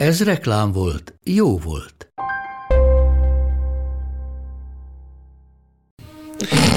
Ez reklám volt, jó volt.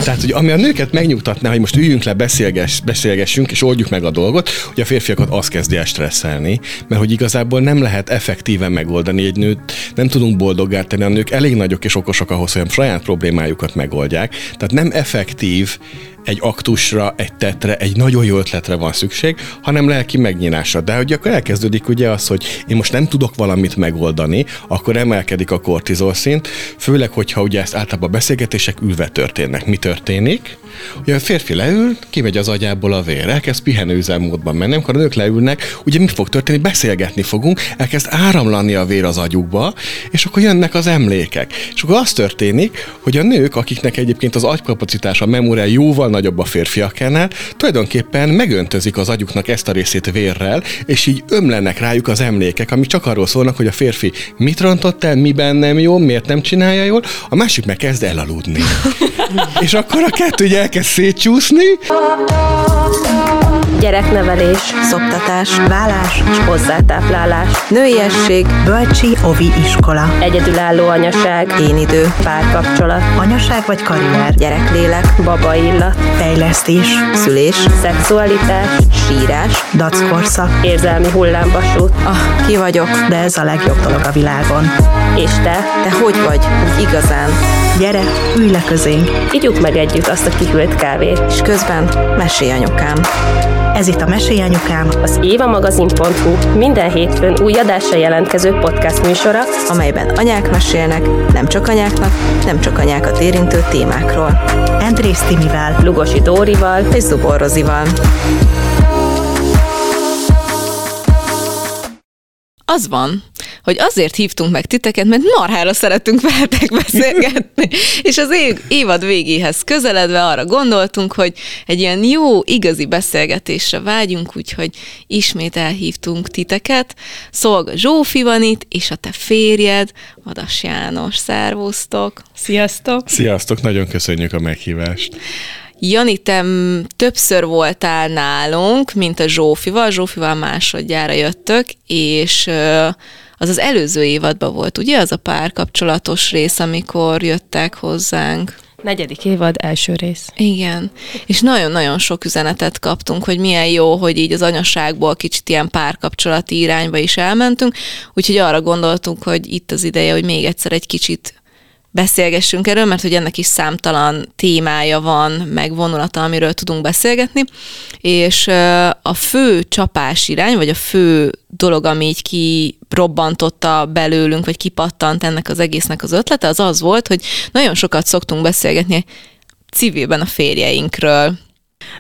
Tehát, hogy ami a nőket megnyugtatná, hogy most üljünk le, beszélgess, beszélgessünk, és oldjuk meg a dolgot, hogy a férfiakat az kezdi el stresszelni, mert hogy igazából nem lehet effektíven megoldani egy nőt, nem tudunk boldoggá tenni, a nők elég nagyok és okosak ahhoz, hogy a saját problémájukat megoldják. Tehát nem effektív egy aktusra, egy tetre, egy nagyon jó ötletre van szükség, hanem lelki megnyinásra. De hogy akkor elkezdődik ugye az, hogy én most nem tudok valamit megoldani, akkor emelkedik a kortizol szint, főleg, hogyha ugye ezt általában beszélgetések ülve történnek. Mi történik? Ugye a férfi leül, kimegy az agyából a vér, elkezd pihenőüzemmódban menni, amikor a nők leülnek, ugye mi fog történni? Beszélgetni fogunk, elkezd áramlani a vér az agyukba, és akkor jönnek az emlékek. És akkor az történik, hogy a nők, akiknek egyébként az agykapacitása, a memória jóval nagyobb a férfiaknál, tulajdonképpen megöntözik az agyuknak ezt a részét vérrel, és így ömlenek rájuk az emlékek, ami csak arról szólnak, hogy a férfi mit rontott el, miben nem jó, miért nem csinálja jól, a másik meg kezd elaludni. és akkor a kettő ugye elkezd szétcsúszni. Gyereknevelés, szoptatás, vállás és hozzátáplálás, nőiesség, Bölcsi Ovi Iskola. egyedülálló anyaság, Én idő. párkapcsolat, Anyaság vagy karrier. gyereklélek, baba illat, Fejlesztés. szülés, szexualitás, Sírás. Dackorszak. érzelmi hullámvasút. Ah, ki vagyok, de ez a legjobb dolog a világon. És te, te hogy vagy? Úgy igazán. Gyere, ülj le közénk. Igyuk meg együtt azt a kihűlt kávét. És közben mesélj anyukám. Ez itt a Mesélj Anyukám, Az évamagazin.hu minden hétfőn új adásra jelentkező podcast műsora, amelyben anyák mesélnek, nem csak anyáknak, nem csak anyákat érintő témákról. Andrész Timivel Lugosi Dórival, és Zubor Rozival. Az van, hogy azért hívtunk meg titeket, mert marhára szeretünk veletek beszélgetni. És az év, évad végéhez közeledve arra gondoltunk, hogy egy ilyen jó, igazi beszélgetésre vágyunk, úgyhogy ismét elhívtunk titeket. Szolga Zsófi van itt, és a te férjed, Vadas János. Szervusztok! Sziasztok! Sziasztok, nagyon köszönjük a meghívást. Jani, te többször voltál nálunk, mint a Zsófival. Zsófival másodjára jöttök, és az az előző évadban volt, ugye? Az a párkapcsolatos rész, amikor jöttek hozzánk. Negyedik évad, első rész. Igen, és nagyon-nagyon sok üzenetet kaptunk, hogy milyen jó, hogy így az anyaságból kicsit ilyen párkapcsolati irányba is elmentünk, úgyhogy arra gondoltunk, hogy itt az ideje, hogy még egyszer egy kicsit beszélgessünk erről, mert hogy ennek is számtalan témája van, meg vonulata, amiről tudunk beszélgetni, és a fő csapás irány, vagy a fő dolog, ami így kirobbantotta belőlünk, vagy kipattant ennek az egésznek az ötlete, az az volt, hogy nagyon sokat szoktunk beszélgetni civilben a férjeinkről.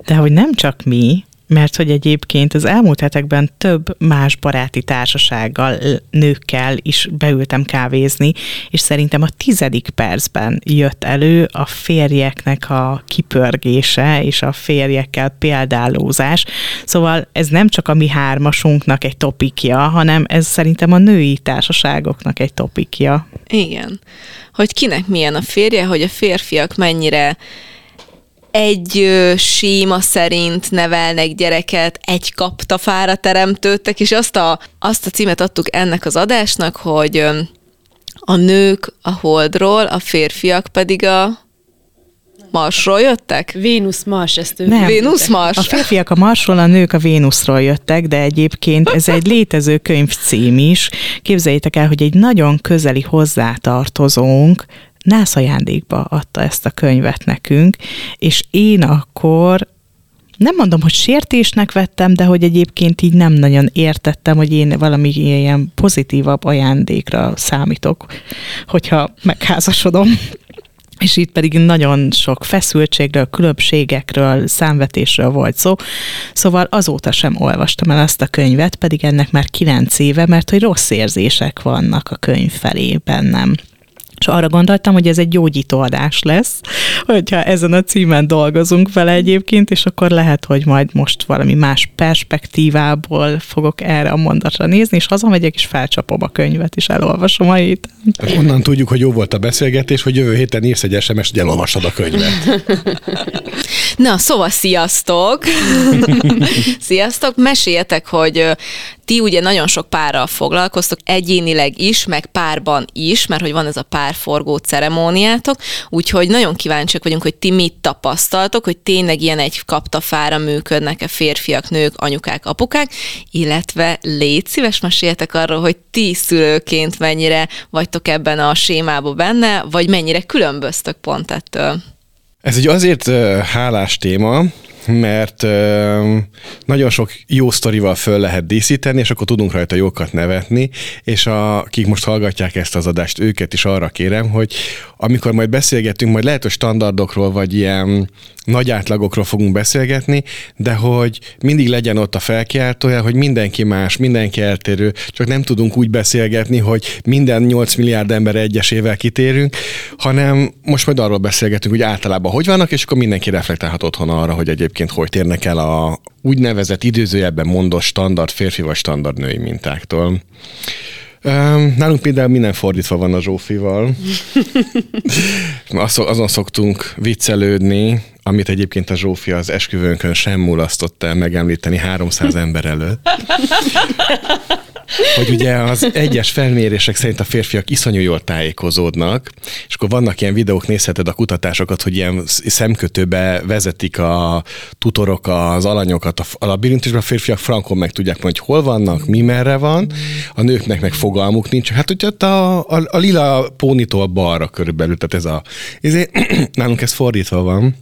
De hogy nem csak mi, mert hogy egyébként az elmúlt hetekben több más baráti társasággal, nőkkel is beültem kávézni, és szerintem a tizedik percben jött elő a férjeknek a kipörgése, és a férjekkel példálózás. Szóval ez nem csak a mi hármasunknak egy topikja, hanem ez szerintem a női társaságoknak egy topikja. Igen. Hogy kinek milyen a férje, hogy a férfiak mennyire egy ö, síma szerint nevelnek gyereket, egy kaptafára teremtődtek, és azt a, azt a címet adtuk ennek az adásnak, hogy ö, a nők a holdról, a férfiak pedig a Marsról jöttek? Vénusz, Mars, ezt ő Nem. Vénusz Mars? A férfiak a Marsról, a nők a Vénuszról jöttek, de egyébként ez egy létező könyvcím is. Képzeljétek el, hogy egy nagyon közeli hozzátartozónk nász ajándékba adta ezt a könyvet nekünk, és én akkor nem mondom, hogy sértésnek vettem, de hogy egyébként így nem nagyon értettem, hogy én valami ilyen pozitívabb ajándékra számítok, hogyha megházasodom. és itt pedig nagyon sok feszültségről, különbségekről, számvetésről volt szó. Szóval azóta sem olvastam el ezt a könyvet, pedig ennek már kilenc éve, mert hogy rossz érzések vannak a könyv felé bennem. És arra gondoltam, hogy ez egy gyógyító adás lesz, hogyha ezen a címen dolgozunk vele egyébként, és akkor lehet, hogy majd most valami más perspektívából fogok erre a mondatra nézni, és hazamegyek, és felcsapom a könyvet, és elolvasom a héten. Hát onnan tudjuk, hogy jó volt a beszélgetés, hogy jövő héten írsz egy SMS, hogy elolvasod a könyvet. Na, szóval sziasztok! sziasztok! Meséljetek, hogy ti ugye nagyon sok párral foglalkoztok, egyénileg is, meg párban is, mert hogy van ez a párforgó ceremóniátok, úgyhogy nagyon kíváncsiak vagyunk, hogy ti mit tapasztaltok, hogy tényleg ilyen egy kaptafára működnek-e férfiak, nők, anyukák, apukák, illetve légy szíves, meséljetek arról, hogy ti szülőként mennyire vagytok ebben a sémában benne, vagy mennyire különböztök pont ettől. Ez egy azért hálás téma, mert nagyon sok jó sztorival föl lehet díszíteni, és akkor tudunk rajta jókat nevetni, és a, akik most hallgatják ezt az adást, őket is arra kérem, hogy amikor majd beszélgetünk, majd lehet, hogy standardokról, vagy ilyen nagy átlagokról fogunk beszélgetni, de hogy mindig legyen ott a felkiáltója, hogy mindenki más, mindenki eltérő, csak nem tudunk úgy beszélgetni, hogy minden 8 milliárd ember egyesével kitérünk, hanem most majd arról beszélgetünk, hogy általában hogy vannak, és akkor mindenki reflektálhat otthon arra, hogy egyébként hogy térnek el a úgynevezett időzőjebben mondott standard férfi vagy standard női mintáktól. Nálunk például minden fordítva van a Zsófival. Azon szoktunk viccelődni, amit egyébként a Zsófi az esküvőnkön sem mulasztott el megemlíteni 300 ember előtt hogy ugye az egyes felmérések szerint a férfiak iszonyú jól tájékozódnak, és akkor vannak ilyen videók, nézheted a kutatásokat, hogy ilyen szemkötőbe vezetik a tutorok az alanyokat a labirintusba, a férfiak frankon meg tudják mondani, hogy hol vannak, mi merre van, a nőknek meg fogalmuk nincs. Hát ugye a, a, a lila pónitól balra körülbelül, tehát ez a, ezért, nálunk ez fordítva van.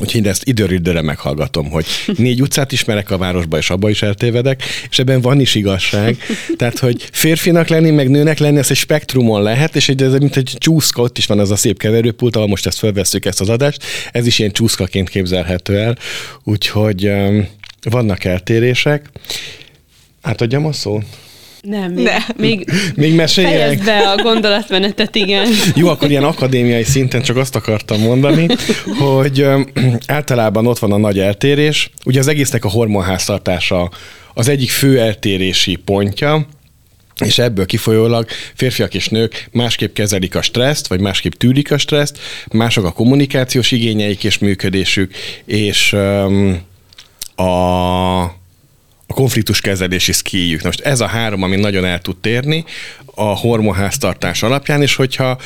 Úgyhogy ezt időről időre meghallgatom, hogy négy utcát ismerek a városba, és abba is eltévedek, és ebben van is igazság. Tehát, hogy férfinak lenni, meg nőnek lenni, ez egy spektrumon lehet, és ez mint egy csúszka, ott is van az a szép keverőpult, ahol most ezt felvesszük ezt az adást, ez is ilyen csúszkaként képzelhető el. Úgyhogy um, vannak eltérések. Átadjam a szót? Nem, még, ne. még, még meséljek. Be a gondolatmenetet, igen. Jó, akkor ilyen akadémiai szinten csak azt akartam mondani, hogy általában ott van a nagy eltérés. Ugye az egésznek a hormonháztartása az egyik fő eltérési pontja, és ebből kifolyólag férfiak és nők másképp kezelik a stresszt, vagy másképp tűrik a stresszt, mások a kommunikációs igényeik és működésük, és um, a a konfliktus kezelési szkíjük. Most ez a három, ami nagyon el tud térni a hormonháztartás alapján, és hogyha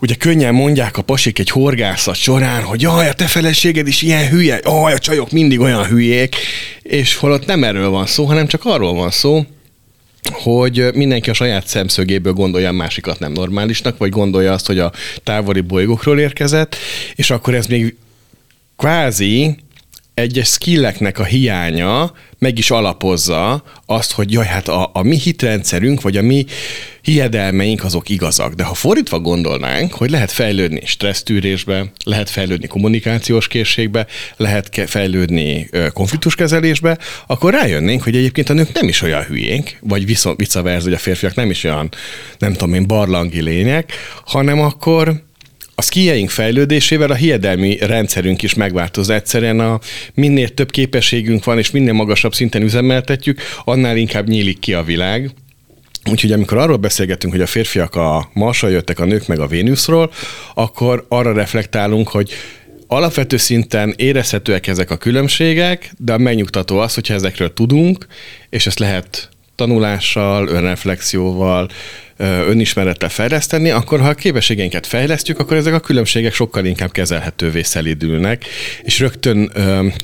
ugye könnyen mondják a pasik egy horgászat során, hogy jaj, a te feleséged is ilyen hülye, jaj, a csajok mindig olyan hülyék, és holott nem erről van szó, hanem csak arról van szó, hogy mindenki a saját szemszögéből gondolja a másikat nem normálisnak, vagy gondolja azt, hogy a távoli bolygókról érkezett, és akkor ez még kvázi egyes skilleknek a hiánya meg is alapozza azt, hogy jaj, hát a, a mi hitrendszerünk, vagy a mi hiedelmeink azok igazak. De ha fordítva gondolnánk, hogy lehet fejlődni stressztűrésbe, lehet fejlődni kommunikációs készségbe, lehet ke- fejlődni ö, konfliktuskezelésbe, akkor rájönnénk, hogy egyébként a nők nem is olyan hülyénk, vagy viszont visszaverz, hogy a férfiak nem is olyan, nem tudom én, barlangi lények, hanem akkor a szkieink fejlődésével a hiedelmi rendszerünk is megváltoz. Egyszerűen a minél több képességünk van, és minél magasabb szinten üzemeltetjük, annál inkább nyílik ki a világ. Úgyhogy amikor arról beszélgetünk, hogy a férfiak a Marsra jöttek, a nők meg a Vénuszról, akkor arra reflektálunk, hogy alapvető szinten érezhetőek ezek a különbségek, de a megnyugtató az, hogyha ezekről tudunk, és ezt lehet tanulással, önreflexióval, önismerettel fejleszteni, akkor ha a képességeinket fejlesztjük, akkor ezek a különbségek sokkal inkább kezelhetővé szelidülnek, és rögtön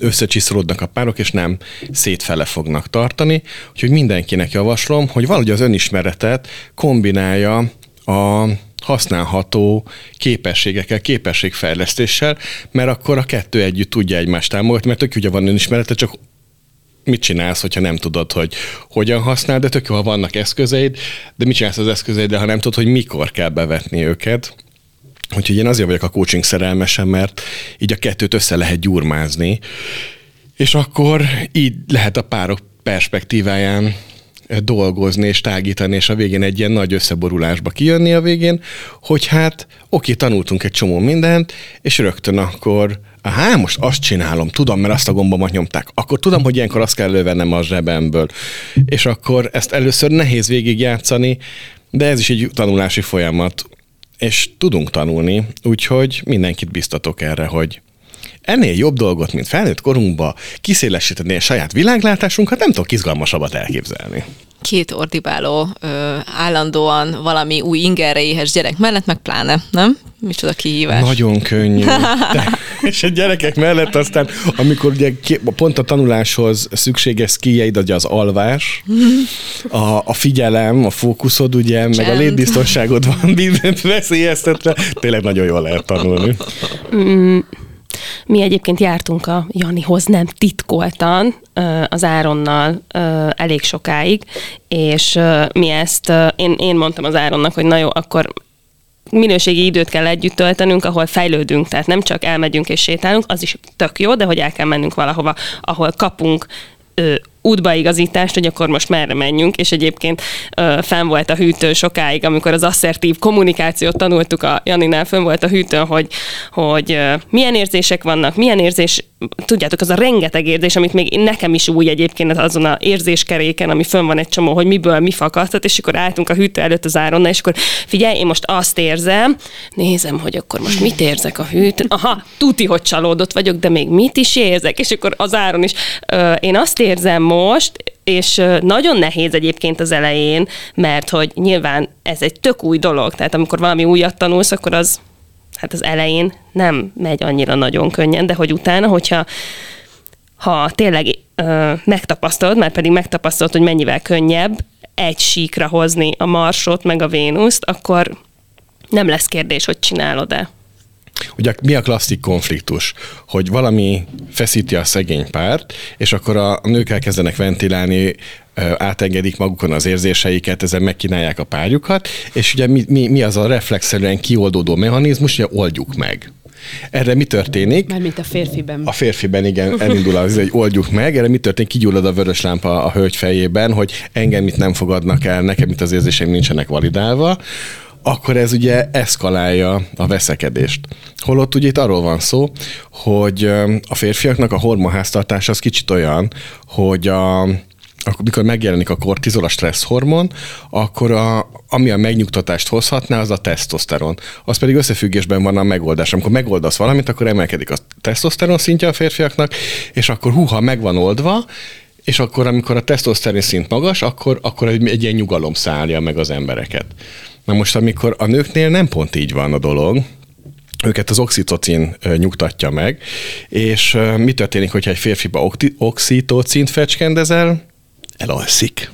összecsiszolódnak a párok, és nem szétfele fognak tartani. Úgyhogy mindenkinek javaslom, hogy valahogy az önismeretet kombinálja a használható képességekkel, képességfejlesztéssel, mert akkor a kettő együtt tudja egymást támogatni, mert tök ugye van önismerete, csak mit csinálsz, hogyha nem tudod, hogy hogyan használ, de tök jó, ha vannak eszközeid, de mit csinálsz az eszközeiddel, ha nem tudod, hogy mikor kell bevetni őket. Úgyhogy én azért vagyok a coaching szerelmesen, mert így a kettőt össze lehet gyurmázni, és akkor így lehet a párok perspektíváján dolgozni és tágítani, és a végén egy ilyen nagy összeborulásba kijönni a végén, hogy hát oké, tanultunk egy csomó mindent, és rögtön akkor Aha, most azt csinálom, tudom, mert azt a gombomat nyomták. Akkor tudom, hogy ilyenkor azt kell lővennem a zsebemből. És akkor ezt először nehéz végigjátszani, de ez is egy tanulási folyamat. És tudunk tanulni, úgyhogy mindenkit biztatok erre, hogy ennél jobb dolgot, mint felnőtt korunkba kiszélesíteni a saját világlátásunkat, nem tudok izgalmasabbat elképzelni két ordibáló, ö, állandóan valami új ingerre éhes gyerek mellett, meg pláne, nem? Micsoda kihívás. Nagyon könnyű. De, és a gyerekek mellett aztán, amikor ugye pont a tanuláshoz szükséges skilljeid, ugye az alvás, a, a figyelem, a fókuszod, ugye, Csend. meg a létbiztonságod van veszélyeztetve, tényleg nagyon jól lehet tanulni. Mi egyébként jártunk a Janihoz nem titkoltan az Áronnal elég sokáig, és mi ezt, én, én mondtam az Áronnak, hogy na jó, akkor minőségi időt kell együtt töltenünk, ahol fejlődünk, tehát nem csak elmegyünk és sétálunk, az is tök jó, de hogy el kell mennünk valahova, ahol kapunk útbaigazítást, hogy akkor most merre menjünk, és egyébként ö, fenn volt a hűtő sokáig, amikor az asszertív kommunikációt tanultuk a Janinál, fönn volt a hűtőn, hogy, hogy ö, milyen érzések vannak, milyen érzés, tudjátok, az a rengeteg érzés, amit még nekem is új egyébként azon a érzéskeréken, ami fönn van egy csomó, hogy miből mi fakadhat, és akkor álltunk a hűtő előtt az áronnal, és akkor figyelj, én most azt érzem, nézem, hogy akkor most mit érzek a hűtőn, aha, tuti, hogy csalódott vagyok, de még mit is érzek, és akkor az áron is, ö, én azt érzem most, és nagyon nehéz egyébként az elején, mert hogy nyilván ez egy tök új dolog, tehát amikor valami újat tanulsz, akkor az hát az elején nem megy annyira nagyon könnyen, de hogy utána, hogyha ha tényleg ö, megtapasztalod, már pedig megtapasztalod, hogy mennyivel könnyebb egy síkra hozni a Marsot, meg a Vénuszt, akkor nem lesz kérdés, hogy csinálod-e. Ugye mi a klasszik konfliktus? Hogy valami feszíti a szegény párt, és akkor a nők elkezdenek ventilálni, átengedik magukon az érzéseiket, ezen megkínálják a párjukat, és ugye mi, mi, mi az a reflexzerűen kioldódó mechanizmus, hogy oldjuk meg. Erre mi történik? Mármint a férfiben. A férfiben, igen, elindul az, hogy oldjuk meg. Erre mi történik? Kigyullad a vörös lámpa a hölgy fejében, hogy engem mit nem fogadnak el, nekem itt az érzéseim nincsenek validálva akkor ez ugye eszkalálja a veszekedést. Holott ugye itt arról van szó, hogy a férfiaknak a hormonháztartás az kicsit olyan, hogy a, akkor mikor megjelenik a kortizol, a stressz hormon, akkor a, ami a megnyugtatást hozhatná, az a tesztoszteron. Az pedig összefüggésben van a megoldás. Amikor megoldasz valamit, akkor emelkedik a tesztoszteron szintje a férfiaknak, és akkor húha meg van oldva, és akkor, amikor a tesztoszteron szint magas, akkor, akkor egy, egy ilyen nyugalom szállja meg az embereket. Na most, amikor a nőknél nem pont így van a dolog, őket az oxitocin nyugtatja meg, és mi történik, hogyha egy férfiba oxitocint fecskendezel? Elalszik.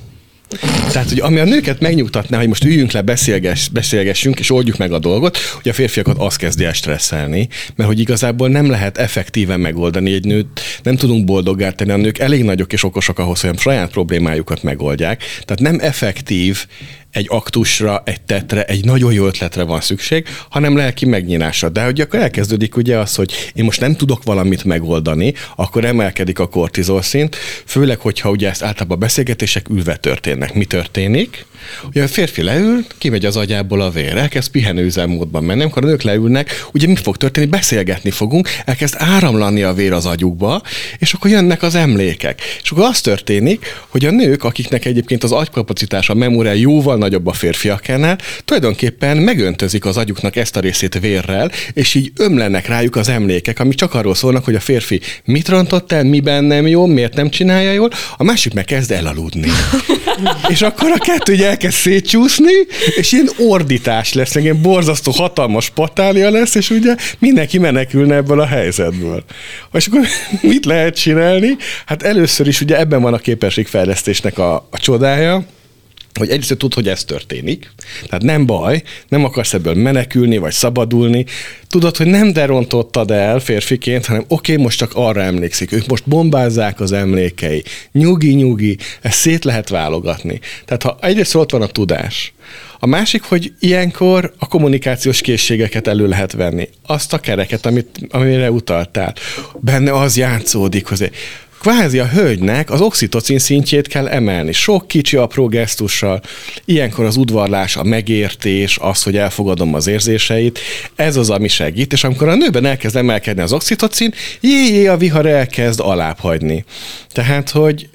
Tehát, hogy ami a nőket megnyugtatná, hogy most üljünk le, beszélgess, beszélgessünk, és oldjuk meg a dolgot, hogy a férfiakat az kezdi el stresszelni, mert hogy igazából nem lehet effektíven megoldani egy nőt, nem tudunk boldoggá tenni, a nők elég nagyok és okosak ahhoz, hogy a saját problémájukat megoldják. Tehát nem effektív egy aktusra, egy tetre, egy nagyon jó ötletre van szükség, hanem lelki megnyilásra. De hogy akkor elkezdődik ugye az, hogy én most nem tudok valamit megoldani, akkor emelkedik a kortizol szint, főleg, hogyha ugye ezt általában beszélgetések ülve történnek. Mi történik? Ugye a férfi leül, kimegy az agyából a vér, elkezd pihenőüzemmódban menni, amikor a nők leülnek, ugye mi fog történni? Beszélgetni fogunk, elkezd áramlani a vér az agyukba, és akkor jönnek az emlékek. És akkor az történik, hogy a nők, akiknek egyébként az agykapacitása, a memória jóval nagyobb a férfiaknál, tulajdonképpen megöntözik az agyuknak ezt a részét vérrel, és így ömlenek rájuk az emlékek, ami csak arról szólnak, hogy a férfi mit rontott el, miben nem jó, miért nem csinálja jól, a másik meg kezd elaludni. és akkor a kettő ugye elkezd szétcsúszni, és ilyen ordítás lesz, egy ilyen borzasztó hatalmas patália lesz, és ugye mindenki menekülne ebből a helyzetből. És akkor mit lehet csinálni? Hát először is ugye ebben van a képességfejlesztésnek a, a csodája, hogy egyrészt tud, hogy ez történik, tehát nem baj, nem akarsz ebből menekülni, vagy szabadulni, tudod, hogy nem derontottad el férfiként, hanem oké, okay, most csak arra emlékszik, ők most bombázzák az emlékei, nyugi, nyugi, ezt szét lehet válogatni. Tehát ha egyrészt ott van a tudás, A másik, hogy ilyenkor a kommunikációs készségeket elő lehet venni. Azt a kereket, amit, amire utaltál. Benne az játszódik, hogy kvázi a hölgynek az oxitocin szintjét kell emelni. Sok kicsi apró gesztussal. Ilyenkor az udvarlás, a megértés, az, hogy elfogadom az érzéseit, ez az, ami segít, és amikor a nőben elkezd emelkedni az oxitocin, jé, a vihar elkezd alábbhagyni. Tehát, hogy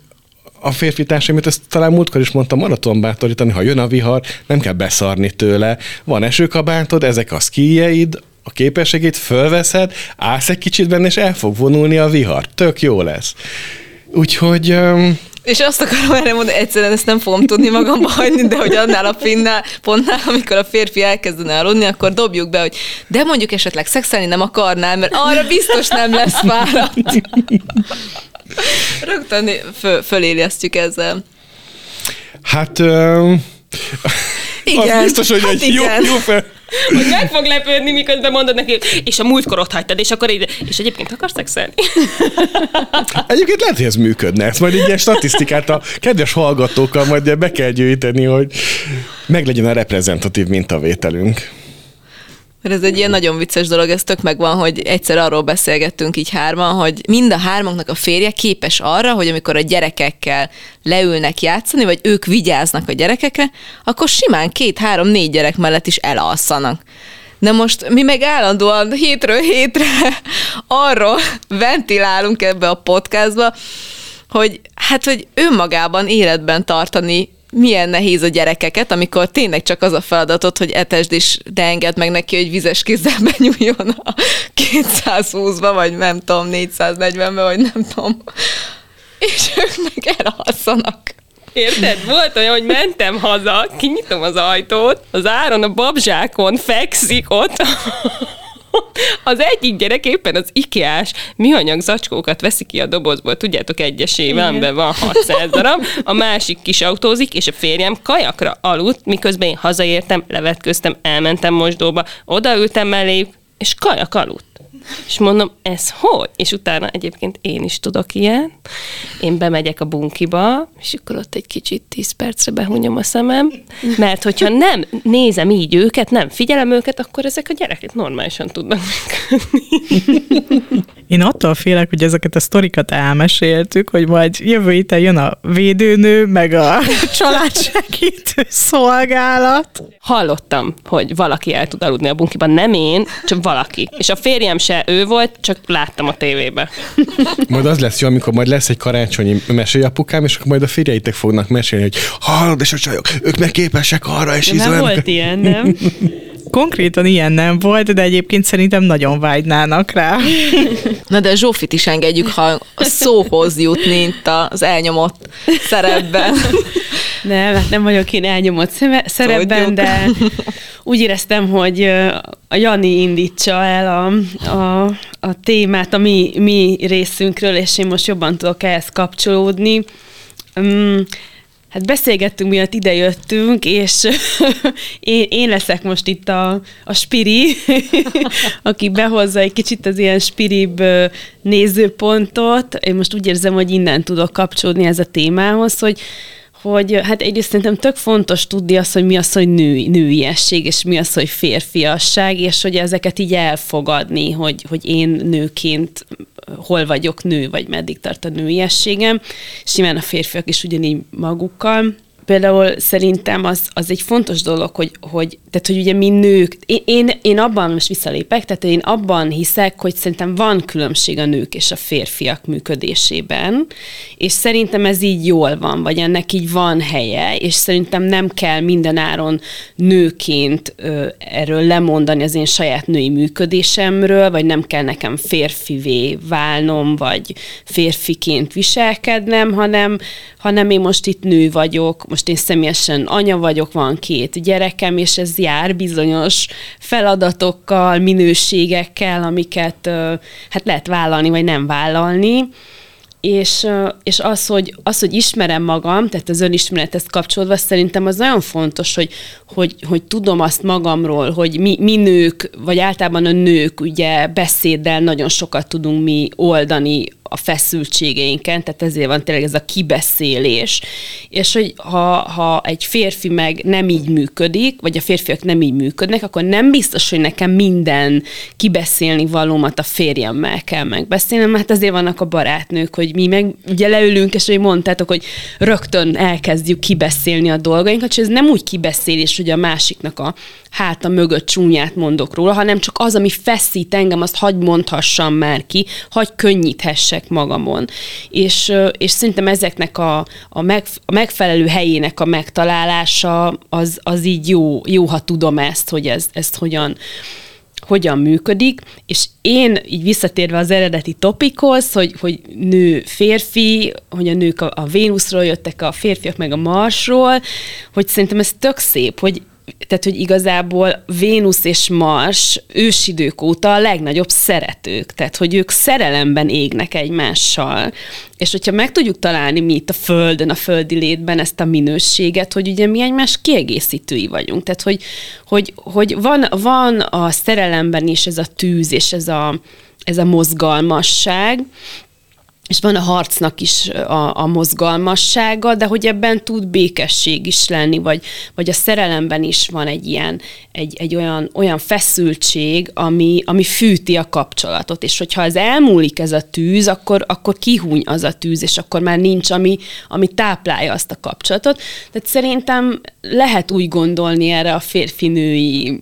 a férfi társaimot, ezt talán múltkor is mondtam, maraton bátorítani, ha jön a vihar, nem kell beszarni tőle. Van esőkabátod, ezek a szkíjeid, a képességét fölveszed, állsz egy kicsit benne, és el fog vonulni a vihar. Tök jó lesz. Úgyhogy... Um, és azt akarom erre mondani, egyszerűen ezt nem fogom tudni magamba hagyni, de hogy annál a pinnál, pontnál, amikor a férfi elkezdene aludni, akkor dobjuk be, hogy de mondjuk esetleg szexelni nem akarnál, mert arra biztos nem lesz fáradt. Rögtön föl, fölérjesztjük ezzel. Hát... Um, igen. Az biztos, hogy hát egy igen. jó, jó fel, hogy meg fog lepődni, miközben mondod neki, és a múltkor ott hagytad, és akkor így, és egyébként akarsz szexelni? Egyébként lehet, hogy ez működne. Ezt majd egy ilyen statisztikát a kedves hallgatókkal majd be kell gyűjteni, hogy meglegyen a reprezentatív mintavételünk. Mert ez egy ilyen nagyon vicces dolog, ez tök megvan, hogy egyszer arról beszélgettünk így hárman, hogy mind a hármunknak a férje képes arra, hogy amikor a gyerekekkel leülnek játszani, vagy ők vigyáznak a gyerekekre, akkor simán két, három, négy gyerek mellett is elalszanak. De most mi meg állandóan hétről hétre arról ventilálunk ebbe a podcastba, hogy hát, hogy önmagában életben tartani milyen nehéz a gyerekeket, amikor tényleg csak az a feladatot, hogy etesd és de engedd meg neki, hogy vizes kézzel benyúljon a 220-ba, vagy nem tudom, 440-be, vagy nem tudom. És ők meg elalszanak. Érted? Volt olyan, hogy mentem haza, kinyitom az ajtót, az áron a babzsákon fekszik ott az egyik gyerek éppen az IKEA-s műanyag zacskókat veszi ki a dobozból, tudjátok, egyesével, amiben van 600 darab, a másik kis autózik, és a férjem kajakra aludt, miközben én hazaértem, levetköztem, elmentem mosdóba, odaültem melléjük, és kajak aludt. És mondom, ez hogy? És utána egyébként én is tudok ilyen. Én bemegyek a bunkiba, és akkor ott egy kicsit tíz percre behúnyom a szemem, mert hogyha nem nézem így őket, nem figyelem őket, akkor ezek a gyerekek normálisan tudnak működni. Én attól félek, hogy ezeket a sztorikat elmeséltük, hogy majd jövő héten jön a védőnő, meg a családsegítő szolgálat. Hallottam, hogy valaki el tud aludni a bunkiban, nem én, csak valaki. És a férjem se ő volt, csak láttam a tévébe. Majd az lesz jó, amikor majd lesz egy karácsonyi apukám, és akkor majd a férjeitek fognak mesélni, hogy hallod, és a csajok, ők meg képesek arra, és Nem volt ilyen, nem? Konkrétan ilyen nem volt, de egyébként szerintem nagyon vágynának rá. Na de Zsófit is engedjük, ha a szóhoz jutni itt az elnyomott szerepben. Nem, hát nem vagyok én elnyomott szerepben, Tudjuk. de úgy éreztem, hogy a Jani indítsa el a, a, a témát a mi, mi részünkről, és én most jobban tudok ehhez kapcsolódni. Um, Hát beszélgettünk, miatt idejöttünk, és én, én leszek most itt a, a spiri, aki behozza egy kicsit az ilyen spiribb nézőpontot. Én most úgy érzem, hogy innen tudok kapcsolódni ez a témához, hogy hogy hát egyrészt szerintem tök fontos tudni azt, hogy mi az, hogy nő, nőiesség, és mi az, hogy férfiasság, és hogy ezeket így elfogadni, hogy, hogy én nőként hol vagyok nő, vagy meddig tart a nőiességem, nyilván a férfiak is ugyanígy magukkal például szerintem az, az egy fontos dolog, hogy, hogy, tehát, hogy ugye mi nők, én, én, én abban most visszalépek, tehát én abban hiszek, hogy szerintem van különbség a nők és a férfiak működésében, és szerintem ez így jól van, vagy ennek így van helye, és szerintem nem kell mindenáron nőként ö, erről lemondani az én saját női működésemről, vagy nem kell nekem férfivé válnom, vagy férfiként viselkednem, hanem, hanem én most itt nő vagyok, most én személyesen anya vagyok, van két gyerekem, és ez jár bizonyos feladatokkal, minőségekkel, amiket hát lehet vállalni, vagy nem vállalni. És, és az, hogy, az, hogy ismerem magam, tehát az önismerethez kapcsolódva szerintem az nagyon fontos, hogy, hogy, hogy tudom azt magamról, hogy mi, mi nők, vagy általában a nők ugye beszéddel nagyon sokat tudunk mi oldani a feszültségeinken, tehát ezért van tényleg ez a kibeszélés, és hogy ha, ha egy férfi meg nem így működik, vagy a férfiak nem így működnek, akkor nem biztos, hogy nekem minden kibeszélni valómat a férjemmel kell megbeszélnem, mert ezért vannak a barátnők, hogy mi meg ugye leülünk, és hogy mondtátok, hogy rögtön elkezdjük kibeszélni a dolgainkat, és ez nem úgy kibeszélés, hogy a másiknak a háta mögött csúnyát mondok róla, hanem csak az, ami feszít engem, azt hagy mondhassam már ki, hagy könnyíthessek magamon. És, és szerintem ezeknek a, a, meg, a megfelelő helyének a megtalálása az, az így jó, jó, ha tudom ezt, hogy ez, ezt hogyan, hogyan működik, és én így visszatérve az eredeti topikhoz, hogy, hogy nő férfi, hogy a nők a, a Vénuszról jöttek, a férfiak meg a Marsról, hogy szerintem ez tök szép, hogy tehát, hogy igazából Vénusz és Mars ősidők óta a legnagyobb szeretők, tehát, hogy ők szerelemben égnek egymással. És hogyha meg tudjuk találni mi itt a Földön, a földi létben ezt a minőséget, hogy ugye mi egymás kiegészítői vagyunk. Tehát, hogy, hogy, hogy van, van a szerelemben is ez a tűz és ez a, ez a mozgalmasság, és van a harcnak is a, a mozgalmassága, de hogy ebben tud békesség is lenni, vagy, vagy a szerelemben is van egy ilyen, egy, egy olyan, olyan feszültség, ami, ami fűti a kapcsolatot, és hogyha ez elmúlik ez a tűz, akkor, akkor kihúny az a tűz, és akkor már nincs, ami, ami táplálja azt a kapcsolatot. Tehát szerintem lehet úgy gondolni erre a férfinői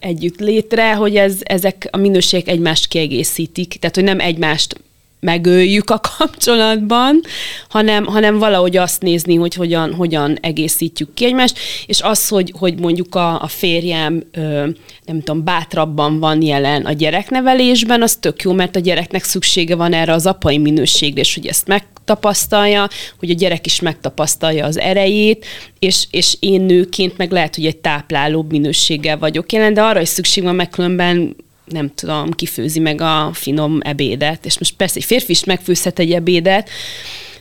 együtt létre, hogy ez, ezek a minőségek egymást kiegészítik, tehát hogy nem egymást megöljük a kapcsolatban, hanem, hanem valahogy azt nézni, hogy hogyan, hogyan egészítjük ki egymást, és az, hogy, hogy mondjuk a, a férjem ö, nem tudom, bátrabban van jelen a gyereknevelésben, az tök jó, mert a gyereknek szüksége van erre az apai minőségre, és hogy ezt megtapasztalja, hogy a gyerek is megtapasztalja az erejét, és, és én nőként meg lehet, hogy egy táplálóbb minőséggel vagyok jelen, de arra is szükség van, meg különben nem tudom, kifőzi meg a finom ebédet, és most persze egy férfi is megfőzhet egy ebédet,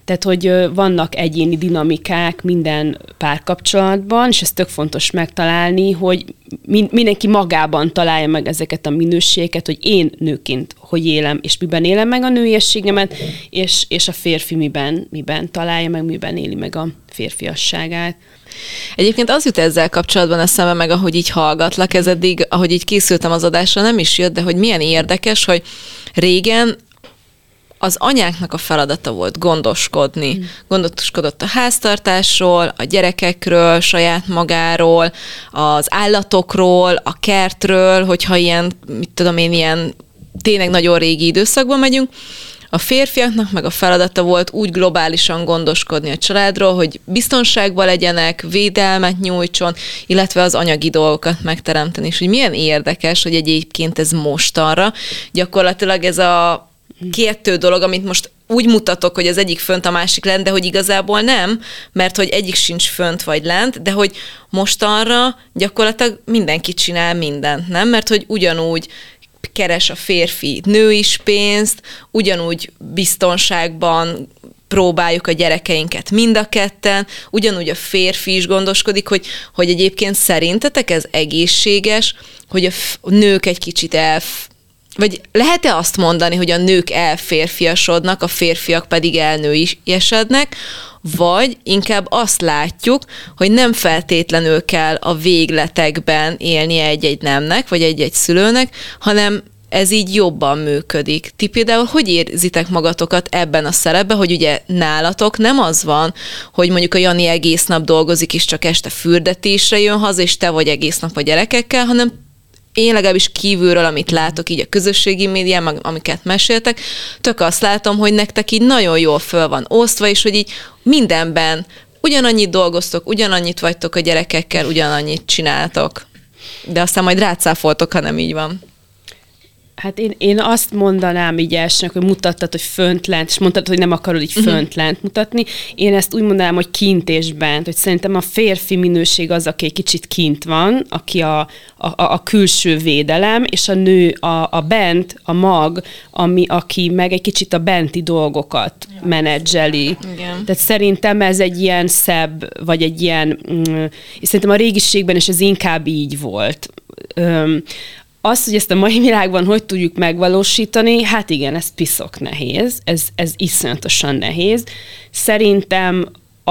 tehát, hogy vannak egyéni dinamikák minden párkapcsolatban, és ez tök fontos megtalálni, hogy mindenki magában találja meg ezeket a minőségeket, hogy én nőként hogy élem, és miben élem meg a nőiességemet, és, és a férfi miben, miben találja meg, miben éli meg a férfiasságát. Egyébként az jut ezzel kapcsolatban eszembe meg, ahogy így hallgatlak, ez eddig, ahogy így készültem az adásra, nem is jött, de hogy milyen érdekes, hogy régen az anyáknak a feladata volt gondoskodni. Mm. Gondoskodott a háztartásról, a gyerekekről, saját magáról, az állatokról, a kertről, hogyha ilyen, mit tudom én, ilyen tényleg nagyon régi időszakban megyünk, a férfiaknak meg a feladata volt úgy globálisan gondoskodni a családról, hogy biztonságban legyenek, védelmet nyújtson, illetve az anyagi dolgokat megteremteni. És hogy milyen érdekes, hogy egyébként ez mostanra gyakorlatilag ez a kettő dolog, amit most úgy mutatok, hogy az egyik fönt, a másik lent, de hogy igazából nem, mert hogy egyik sincs fönt vagy lent, de hogy mostanra gyakorlatilag mindenki csinál mindent, nem? Mert hogy ugyanúgy keres a férfi nő is pénzt, ugyanúgy biztonságban próbáljuk a gyerekeinket mind a ketten, ugyanúgy a férfi is gondoskodik, hogy, hogy egyébként szerintetek ez egészséges, hogy a, nők egy kicsit elf, vagy lehet-e azt mondani, hogy a nők elférfiasodnak, a férfiak pedig elnőiesednek, vagy inkább azt látjuk, hogy nem feltétlenül kell a végletekben élnie egy-egy nemnek, vagy egy-egy szülőnek, hanem ez így jobban működik. Ti például hogy érzitek magatokat ebben a szerepben, hogy ugye nálatok nem az van, hogy mondjuk a Jani egész nap dolgozik, és csak este fürdetésre jön haza, és te vagy egész nap a gyerekekkel, hanem én legalábbis kívülről, amit látok így a közösségi médián, amiket meséltek, tök azt látom, hogy nektek így nagyon jól föl van osztva, és hogy így mindenben ugyanannyit dolgoztok, ugyanannyit vagytok a gyerekekkel, ugyanannyit csináltok. De aztán majd rácáfoltok, ha nem így van. Hát én, én azt mondanám így elsőnek, hogy mutattad, hogy fönt lent, és mondtad, hogy nem akarod így uh-huh. fönt lent mutatni. Én ezt úgy mondanám, hogy kint és bent, hogy szerintem a férfi minőség az, aki egy kicsit kint van, aki a, a, a külső védelem, és a nő a, a bent, a mag, ami, aki meg egy kicsit a benti dolgokat ja. menedzseli. Igen. Tehát szerintem ez egy ilyen szebb, vagy egy ilyen, mm, és szerintem a régiségben is ez inkább így volt. Az, hogy ezt a mai világban hogy tudjuk megvalósítani, hát igen, ez piszok nehéz, ez, ez iszonyatosan nehéz. Szerintem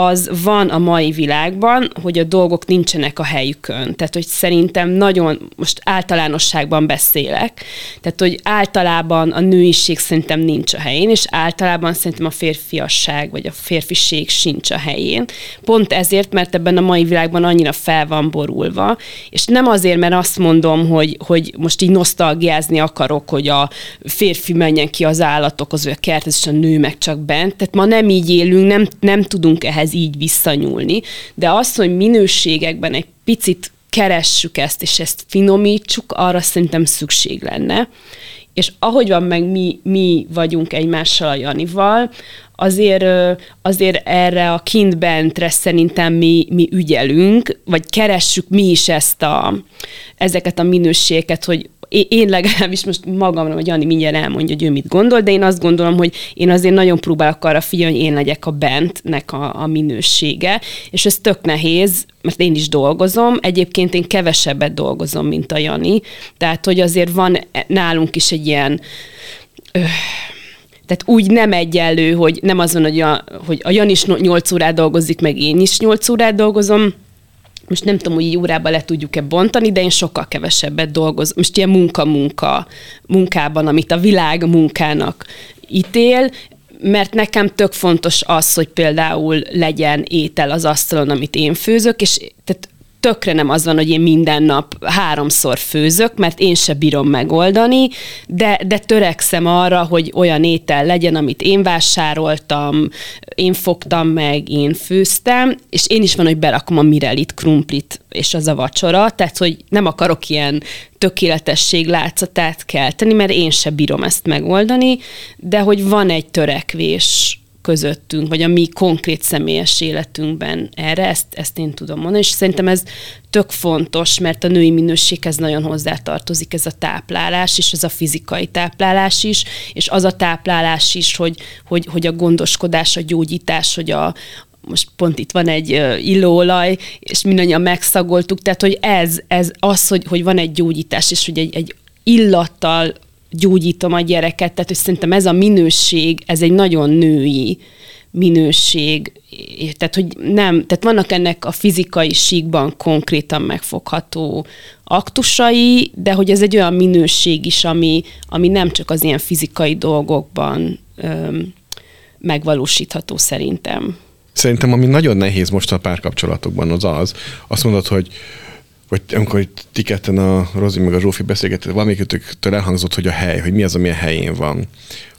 az van a mai világban, hogy a dolgok nincsenek a helyükön. Tehát, hogy szerintem nagyon, most általánosságban beszélek, tehát, hogy általában a nőiség szerintem nincs a helyén, és általában szerintem a férfiasság, vagy a férfiség sincs a helyén. Pont ezért, mert ebben a mai világban annyira fel van borulva, és nem azért, mert azt mondom, hogy, hogy most így nosztalgiázni akarok, hogy a férfi menjen ki az állatokhoz, vagy a kerthez, és a nő meg csak bent. Tehát ma nem így élünk, nem, nem tudunk ehhez ehhez így visszanyúlni, de az, hogy minőségekben egy picit keressük ezt, és ezt finomítsuk, arra szerintem szükség lenne. És ahogy van meg mi, mi vagyunk egymással a Janival, azért, azért erre a kint-bentre szerintem mi, mi ügyelünk, vagy keressük mi is ezt a, ezeket a minőségeket, hogy én legalábbis most magamra, vagy Jani mindjárt elmondja, hogy ő mit gondol, de én azt gondolom, hogy én azért nagyon próbálok arra figyelni, hogy én legyek a bentnek a, a minősége, és ez tök nehéz, mert én is dolgozom, egyébként én kevesebbet dolgozom, mint a Jani, tehát hogy azért van nálunk is egy ilyen öh, tehát úgy nem egyenlő, hogy nem az van, hogy a, hogy a Jan is 8 órát dolgozik, meg én is 8 órát dolgozom, most nem tudom, hogy így órába le tudjuk-e bontani, de én sokkal kevesebbet dolgozom. Most ilyen munka-munka munkában, amit a világ munkának ítél, mert nekem tök fontos az, hogy például legyen étel az asztalon, amit én főzök, és tehát tökre nem az van, hogy én minden nap háromszor főzök, mert én se bírom megoldani, de, de törekszem arra, hogy olyan étel legyen, amit én vásároltam, én fogtam meg, én főztem, és én is van, hogy berakom a mirelit, krumplit, és az a vacsora, tehát, hogy nem akarok ilyen tökéletesség látszatát kelteni, mert én se bírom ezt megoldani, de hogy van egy törekvés közöttünk, vagy a mi konkrét személyes életünkben erre, ezt, ezt én tudom mondani, és szerintem ez tök fontos, mert a női minőséghez nagyon hozzátartozik ez a táplálás, és ez a fizikai táplálás is, és az a táplálás is, hogy, hogy, hogy a gondoskodás, a gyógyítás, hogy a, most pont itt van egy illóolaj, és mindannyian megszagoltuk, tehát hogy ez, ez az, hogy, hogy van egy gyógyítás, és hogy egy, egy illattal gyógyítom a gyereket, tehát hogy szerintem ez a minőség, ez egy nagyon női minőség, tehát hogy nem, tehát vannak ennek a fizikai síkban konkrétan megfogható aktusai, de hogy ez egy olyan minőség is, ami, ami nem csak az ilyen fizikai dolgokban öm, megvalósítható szerintem. Szerintem, ami nagyon nehéz most a párkapcsolatokban, az az, azt mondod, hogy vagy amikor ti ketten a Rozi meg a Zsófi beszélgetett, valamelyikőtöktől elhangzott, hogy a hely, hogy mi az, ami a helyén van.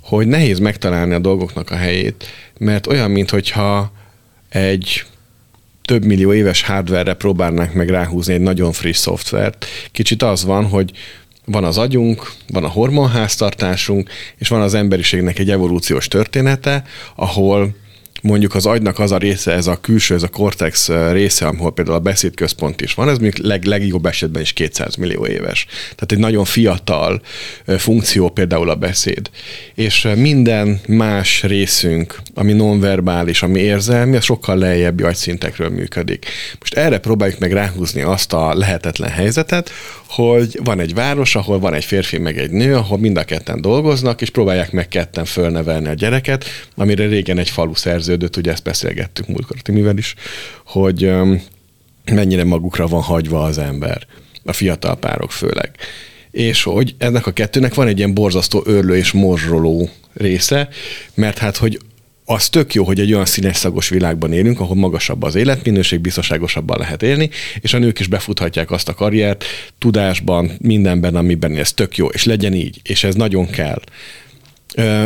Hogy nehéz megtalálni a dolgoknak a helyét, mert olyan, mintha egy több millió éves hardware próbálnánk meg ráhúzni egy nagyon friss szoftvert. Kicsit az van, hogy van az agyunk, van a hormonháztartásunk, és van az emberiségnek egy evolúciós története, ahol mondjuk az agynak az a része, ez a külső, ez a cortex része, ahol például a beszédközpont is van, ez mondjuk leg, legjobb esetben is 200 millió éves. Tehát egy nagyon fiatal funkció például a beszéd. És minden más részünk, ami nonverbális, ami érzelmi, az sokkal lejjebbi agyszintekről működik. Most erre próbáljuk meg ráhúzni azt a lehetetlen helyzetet, hogy van egy város, ahol van egy férfi meg egy nő, ahol mind a ketten dolgoznak, és próbálják meg ketten fölnevelni a gyereket, amire régen egy falu szerződött, ugye ezt beszélgettük múltkor Timivel is, hogy mennyire magukra van hagyva az ember, a fiatal párok főleg. És hogy ennek a kettőnek van egy ilyen borzasztó örlő és morzsoló része, mert hát, hogy az tök jó, hogy egy olyan színes szagos világban élünk, ahol magasabb az életminőség, biztonságosabban lehet élni, és a nők is befuthatják azt a karriert tudásban, mindenben, amiben ez tök jó, és legyen így, és ez nagyon kell.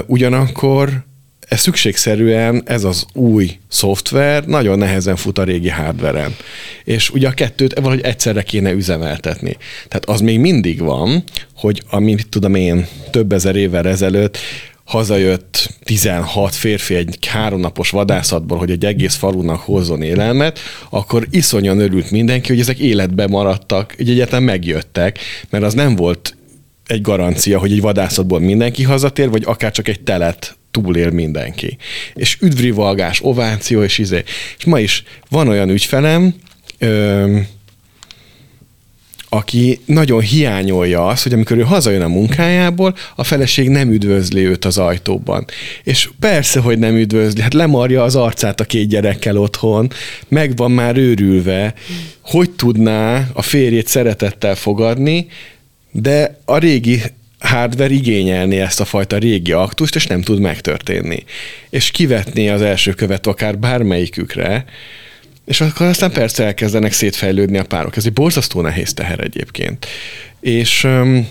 Ugyanakkor ez szükségszerűen ez az új szoftver nagyon nehezen fut a régi hardveren. És ugye a kettőt valahogy egyszerre kéne üzemeltetni. Tehát az még mindig van, hogy amit tudom én több ezer évvel ezelőtt hazajött 16 férfi egy háromnapos vadászatból, hogy egy egész falunak hozzon élelmet, akkor iszonyan örült mindenki, hogy ezek életbe maradtak, hogy egyáltalán megjöttek, mert az nem volt egy garancia, hogy egy vadászatból mindenki hazatér, vagy akár csak egy telet túlél mindenki. És üdvrivalgás, ováció, és izé. És ma is van olyan ügyfelem, ö, aki nagyon hiányolja azt, hogy amikor ő hazajön a munkájából, a feleség nem üdvözli őt az ajtóban. És persze, hogy nem üdvözli, hát lemarja az arcát a két gyerekkel otthon, meg van már őrülve, hogy tudná a férjét szeretettel fogadni, de a régi hardware igényelni ezt a fajta régi aktust, és nem tud megtörténni. És kivetni az első követ akár bármelyikükre, és akkor aztán persze elkezdenek szétfejlődni a párok. Ez egy borzasztó nehéz teher egyébként. És um,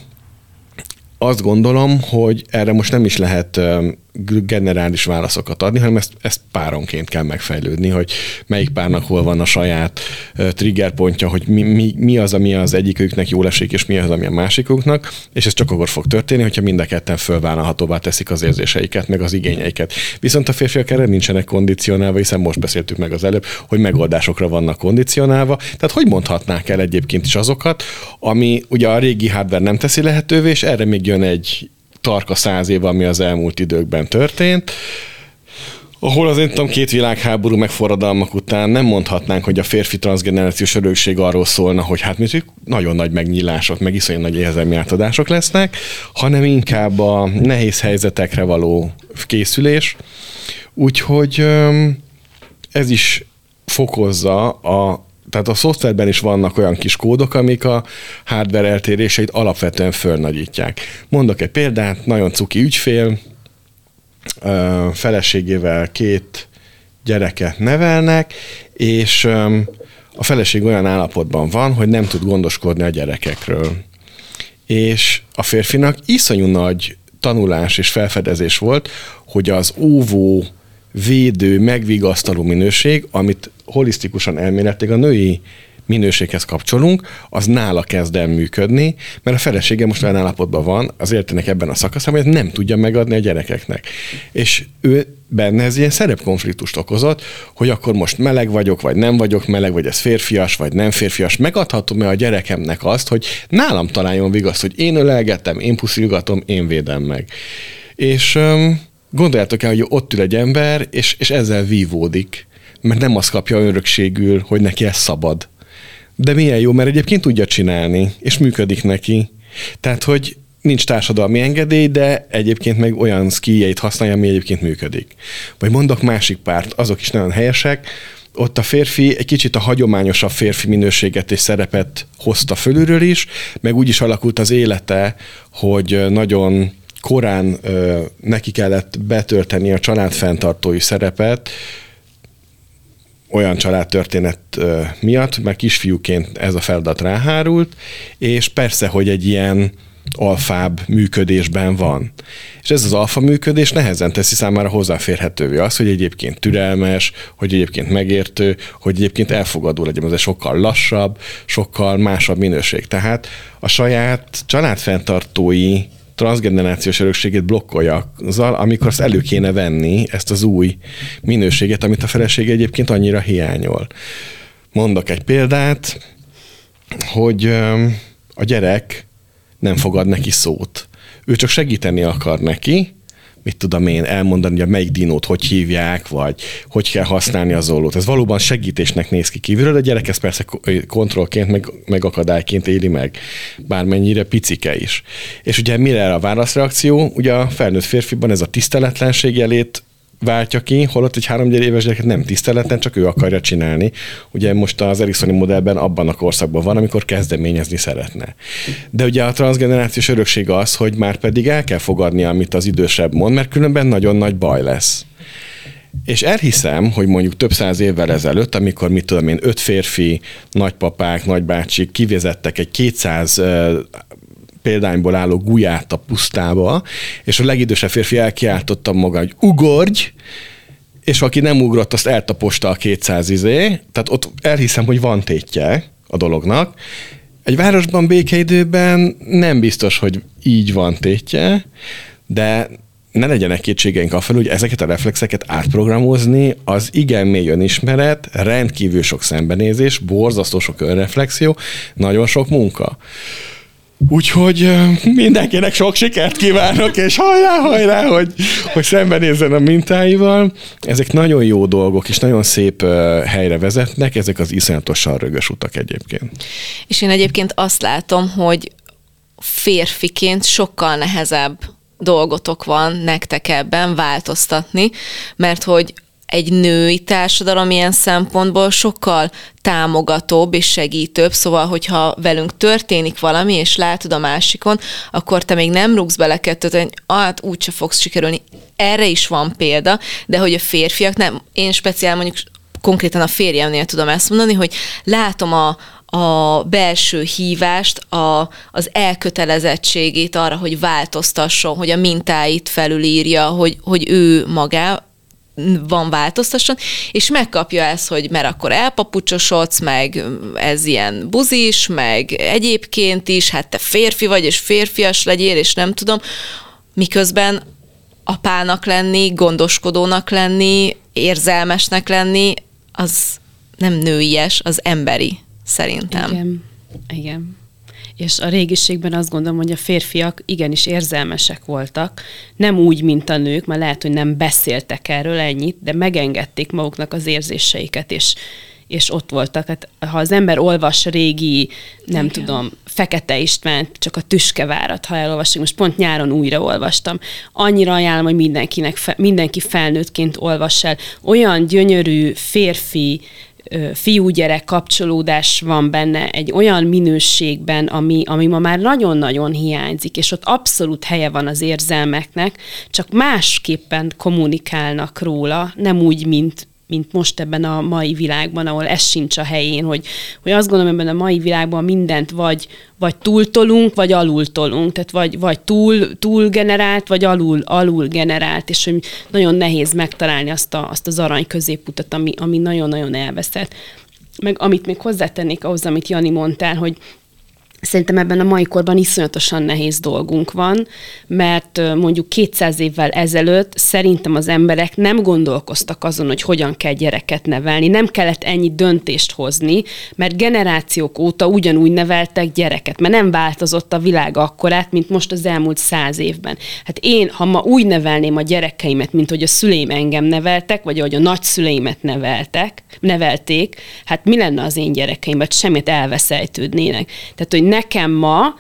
azt gondolom, hogy erre most nem is lehet um, generális válaszokat adni, hanem ezt, ezt páronként kell megfejlődni, hogy melyik párnak hol van a saját triggerpontja, hogy mi, mi, mi az, ami az egyiküknek jól esik, és mi az, ami a másikuknak, és ez csak akkor fog történni, hogyha mind a ketten fölvállalhatóvá teszik az érzéseiket, meg az igényeiket. Viszont a férfiak erre nincsenek kondicionálva, hiszen most beszéltük meg az előbb, hogy megoldásokra vannak kondicionálva. Tehát hogy mondhatnák el egyébként is azokat, ami ugye a régi hardware nem teszi lehetővé, és erre még jön egy tarka száz év, ami az elmúlt időkben történt, ahol az én tudom, két világháború megforradalmak után nem mondhatnánk, hogy a férfi transgenerációs örökség arról szólna, hogy hát mi nagyon nagy megnyílások, meg iszonyú nagy érzelmi átadások lesznek, hanem inkább a nehéz helyzetekre való készülés. Úgyhogy ez is fokozza a tehát a szoftverben is vannak olyan kis kódok, amik a hardware eltéréseit alapvetően fölnagyítják. Mondok egy példát, nagyon cuki ügyfél, feleségével két gyereket nevelnek, és a feleség olyan állapotban van, hogy nem tud gondoskodni a gyerekekről. És a férfinak iszonyú nagy tanulás és felfedezés volt, hogy az óvó, védő, megvigasztaló minőség, amit holisztikusan elméletileg a női minőséghez kapcsolunk, az nála kezd el működni, mert a felesége most olyan állapotban van az életének ebben a szakaszában, hogy nem tudja megadni a gyerekeknek. És ő benne ez ilyen szerepkonfliktust okozott, hogy akkor most meleg vagyok, vagy nem vagyok meleg, vagy ez férfias, vagy nem férfias. Megadhatom-e a gyerekemnek azt, hogy nálam találjon vigaszt, hogy én ölelgetem, én puszilgatom, én védem meg. És um, gondoljátok el, hogy ott ül egy ember, és, és ezzel vívódik, mert nem azt kapja örökségül, hogy neki ez szabad. De milyen jó, mert egyébként tudja csinálni, és működik neki. Tehát, hogy nincs társadalmi engedély, de egyébként meg olyan skijeit használja, ami egyébként működik. Vagy mondok másik párt, azok is nagyon helyesek, ott a férfi egy kicsit a hagyományosabb férfi minőséget és szerepet hozta fölülről is, meg úgy is alakult az élete, hogy nagyon korán ö, neki kellett betölteni a családfenntartói szerepet, olyan családtörténet miatt, mert kisfiúként ez a feladat ráhárult, és persze, hogy egy ilyen alfább működésben van. És ez az alfa működés nehezen teszi számára hozzáférhetővé az, hogy egyébként türelmes, hogy egyébként megértő, hogy egyébként elfogadó legyen, ez sokkal lassabb, sokkal másabb minőség. Tehát a saját családfenntartói transgenerációs örökségét blokkolja azzal, amikor azt elő kéne venni, ezt az új minőséget, amit a feleség egyébként annyira hiányol. Mondok egy példát, hogy a gyerek nem fogad neki szót. Ő csak segíteni akar neki, mit tudom én, elmondani, hogy a melyik dinót hogy hívják, vagy hogy kell használni az ollót. Ez valóban segítésnek néz ki kívülről, de a gyerek ezt persze kontrollként, meg, meg akadályként éli meg, bármennyire picike is. És ugye mire a válaszreakció? Ugye a felnőtt férfiban ez a tiszteletlenség jelét váltja ki, holott egy három éves gyereket nem tiszteletlen, csak ő akarja csinálni. Ugye most az Ericssoni modellben abban a korszakban van, amikor kezdeményezni szeretne. De ugye a transgenerációs örökség az, hogy már pedig el kell fogadni, amit az idősebb mond, mert különben nagyon nagy baj lesz. És elhiszem, hogy mondjuk több száz évvel ezelőtt, amikor mit tudom én, öt férfi, nagypapák, nagybácsik kivezettek egy 200 példányból álló gulyát a pusztába, és a legidősebb férfi elkiáltotta maga, hogy ugorj, és aki nem ugrott, azt eltaposta a 200 izé, tehát ott elhiszem, hogy van tétje a dolognak. Egy városban békeidőben nem biztos, hogy így van tétje, de ne legyenek kétségeink a fel, hogy ezeket a reflexeket átprogramozni, az igen mély önismeret, rendkívül sok szembenézés, borzasztó sok önreflexió, nagyon sok munka. Úgyhogy mindenkinek sok sikert kívánok, és hajrá, hajrá, hogy, hogy szembenézzen a mintáival. Ezek nagyon jó dolgok, és nagyon szép helyre vezetnek, ezek az iszonyatosan rögös utak egyébként. És én egyébként azt látom, hogy férfiként sokkal nehezebb dolgotok van nektek ebben változtatni, mert hogy egy női társadalom ilyen szempontból sokkal támogatóbb és segítőbb, szóval, hogyha velünk történik valami, és látod a másikon, akkor te még nem rúgsz bele kettőt, hogy hát úgyse fogsz sikerülni. Erre is van példa, de hogy a férfiak nem, én speciál mondjuk konkrétan a férjemnél tudom ezt mondani, hogy látom a, a belső hívást, a, az elkötelezettségét arra, hogy változtasson, hogy a mintáit felülírja, hogy, hogy ő magá van változtasson, és megkapja ezt, hogy mert akkor elpapucsosodsz, meg ez ilyen buzis, meg egyébként is, hát te férfi vagy, és férfias legyél, és nem tudom, miközben apának lenni, gondoskodónak lenni, érzelmesnek lenni, az nem nőies, az emberi, szerintem. Igen, igen. És a régiségben azt gondolom, hogy a férfiak igenis érzelmesek voltak, nem úgy, mint a nők, mert lehet, hogy nem beszéltek erről ennyit, de megengedték maguknak az érzéseiket, és, és ott voltak. Hát, ha az ember olvas régi, nem Igen. tudom, Fekete István, csak a Tüskevárat, ha elolvassuk, most pont nyáron újra olvastam. Annyira ajánlom, hogy mindenkinek, mindenki felnőttként olvass el. Olyan gyönyörű férfi fiúgyerek kapcsolódás van benne egy olyan minőségben, ami, ami ma már nagyon-nagyon hiányzik, és ott abszolút helye van az érzelmeknek, csak másképpen kommunikálnak róla, nem úgy, mint, mint most ebben a mai világban, ahol ez sincs a helyén, hogy, hogy azt gondolom, ebben a mai világban mindent vagy, vagy túltolunk, vagy alultolunk, tehát vagy, vagy túl, túl generált, vagy alul, alul generált, és hogy nagyon nehéz megtalálni azt, a, azt az arany középutat, ami, ami nagyon-nagyon elveszett. Meg amit még hozzátennék ahhoz, amit Jani mondtál, hogy Szerintem ebben a mai korban iszonyatosan nehéz dolgunk van, mert mondjuk 200 évvel ezelőtt szerintem az emberek nem gondolkoztak azon, hogy hogyan kell gyereket nevelni, nem kellett ennyi döntést hozni, mert generációk óta ugyanúgy neveltek gyereket, mert nem változott a világ akkorát, mint most az elmúlt száz évben. Hát én, ha ma úgy nevelném a gyerekeimet, mint hogy a szüleim engem neveltek, vagy ahogy a nagyszüleimet neveltek, nevelték, hát mi lenne az én gyerekeim, vagy semmit elveszejtődnének. Tehát, hogy nekem ma,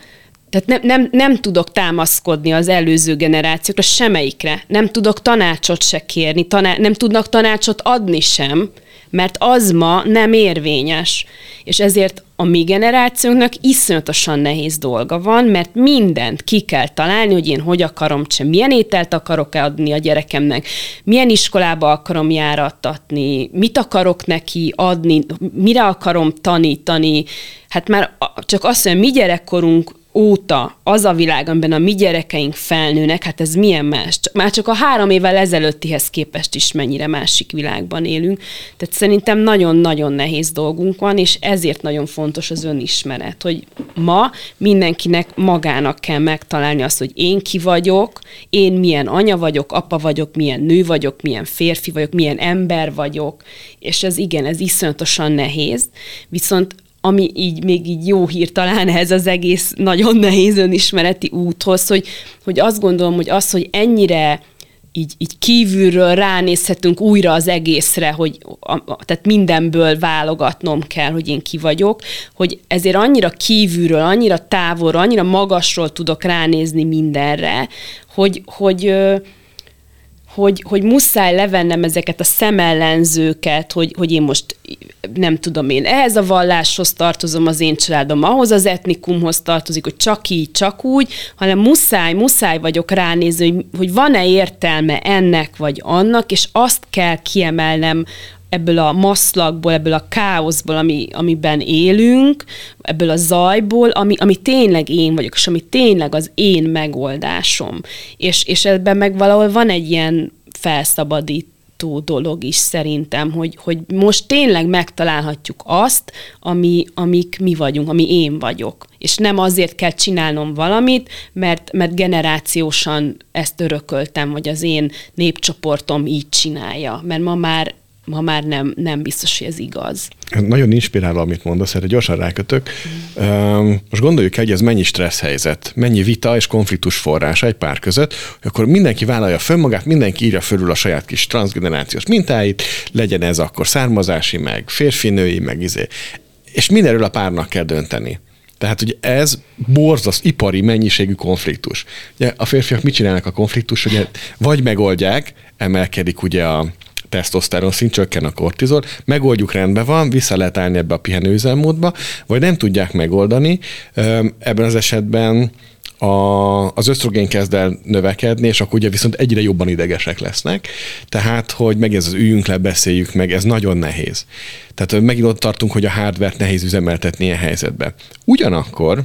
tehát nem, nem, nem tudok támaszkodni az előző generációkra, semmelyikre. Nem tudok tanácsot se kérni, taná- nem tudnak tanácsot adni sem, mert az ma nem érvényes. És ezért a mi generációnknak iszonyatosan nehéz dolga van, mert mindent ki kell találni, hogy én hogy akarom, sem milyen ételt akarok adni a gyerekemnek, milyen iskolába akarom járattatni, mit akarok neki adni, mire akarom tanítani. Hát már csak azt, hogy mi gyerekkorunk óta az a világ, amiben a mi gyerekeink felnőnek, hát ez milyen más? Már csak a három évvel ezelőttihez képest is mennyire másik világban élünk. Tehát szerintem nagyon-nagyon nehéz dolgunk van, és ezért nagyon fontos az önismeret, hogy ma mindenkinek magának kell megtalálni azt, hogy én ki vagyok, én milyen anya vagyok, apa vagyok, milyen nő vagyok, milyen férfi vagyok, milyen ember vagyok, és ez igen, ez iszonyatosan nehéz, viszont ami így még így jó hír talán ez az egész nagyon nehéz önismereti úthoz, hogy, hogy azt gondolom, hogy az, hogy ennyire így, így kívülről ránézhetünk újra az egészre, hogy a, a, tehát mindenből válogatnom kell, hogy én ki vagyok, hogy ezért annyira kívülről, annyira távolról, annyira magasról tudok ránézni mindenre, hogy, hogy hogy, hogy muszáj levennem ezeket a szemellenzőket, hogy, hogy én most nem tudom én, ehhez a valláshoz tartozom, az én családom ahhoz az etnikumhoz tartozik, hogy csak így, csak úgy, hanem muszáj, muszáj vagyok ránézni, hogy, hogy van-e értelme ennek vagy annak, és azt kell kiemelnem ebből a maszlakból, ebből a káoszból, ami, amiben élünk, ebből a zajból, ami, ami tényleg én vagyok, és ami tényleg az én megoldásom. És, és ebben meg valahol van egy ilyen felszabadít dolog is szerintem, hogy, hogy most tényleg megtalálhatjuk azt, ami, amik mi vagyunk, ami én vagyok. És nem azért kell csinálnom valamit, mert, mert generációsan ezt örököltem, vagy az én népcsoportom így csinálja. Mert ma már ma már nem, nem biztos, hogy ez igaz. Nagyon inspiráló, amit mondasz, erre gyorsan rákötök. Mm. Most gondoljuk el, hogy ez mennyi stressz helyzet, mennyi vita és konfliktus forrása egy pár között, akkor mindenki vállalja föl magát, mindenki írja fölül a saját kis transgenerációs mintáit, legyen ez akkor származási, meg férfi-női, meg izé. És mindenről a párnak kell dönteni. Tehát, hogy ez borzasz ipari mennyiségű konfliktus. Ugye a férfiak mit csinálnak a konfliktus, hogy vagy megoldják, emelkedik ugye a tesztoszteron szint, csökken a kortizol, megoldjuk, rendben van, vissza lehet állni ebbe a pihenőüzemmódba, vagy nem tudják megoldani. Ebben az esetben a, az ösztrogén kezd el növekedni, és akkor ugye viszont egyre jobban idegesek lesznek. Tehát, hogy meg ez az üljünk le, beszéljük meg, ez nagyon nehéz. Tehát megint ott tartunk, hogy a hardware nehéz üzemeltetni ilyen helyzetben. Ugyanakkor,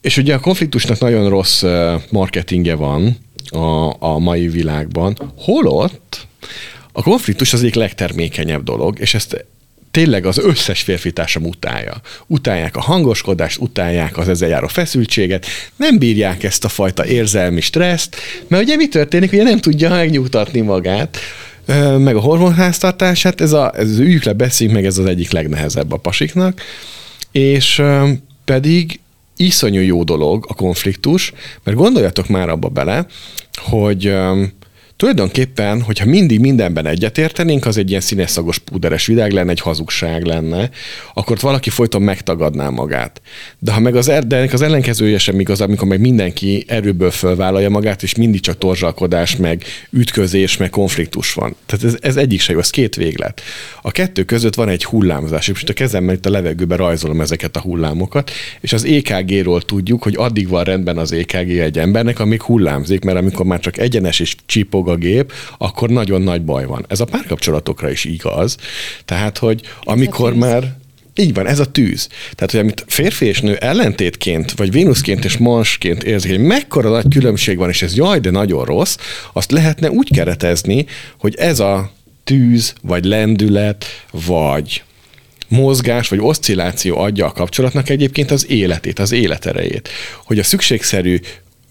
és ugye a konfliktusnak nagyon rossz marketingje van a, a mai világban, holott a konfliktus az egyik legtermékenyebb dolog, és ezt tényleg az összes férfi társam utálja. Utálják a hangoskodást, utálják az ezzel járó feszültséget, nem bírják ezt a fajta érzelmi stresszt, mert ugye mi történik, ugye nem tudja megnyugtatni magát, meg a hormonháztartását, ez, a, ez az üljük le, beszéljünk meg, ez az egyik legnehezebb a pasiknak, és pedig iszonyú jó dolog a konfliktus, mert gondoljatok már abba bele, hogy tulajdonképpen, hogyha mindig mindenben egyetértenénk, az egy ilyen színeszagos púderes világ lenne, egy hazugság lenne, akkor valaki folyton megtagadná magát. De ha meg az, er, de az ellenkezője sem igaz, amikor meg mindenki erőből fölvállalja magát, és mindig csak torzsalkodás, meg ütközés, meg konfliktus van. Tehát ez, ez egyik se jó, ez két véglet. A kettő között van egy hullámzás, és most a kezemmel itt a levegőben rajzolom ezeket a hullámokat, és az EKG-ról tudjuk, hogy addig van rendben az EKG egy embernek, amíg hullámzik, mert amikor már csak egyenes és csipog a gép, akkor nagyon nagy baj van. Ez a párkapcsolatokra is igaz. Tehát, hogy amikor már így van, ez a tűz. Tehát, hogy amit férfi és nő ellentétként, vagy Vénuszként és Marsként érzik, hogy mekkora nagy különbség van, és ez jaj, de nagyon rossz, azt lehetne úgy keretezni, hogy ez a tűz, vagy lendület, vagy mozgás vagy oszcilláció adja a kapcsolatnak egyébként az életét, az életerejét. Hogy a szükségszerű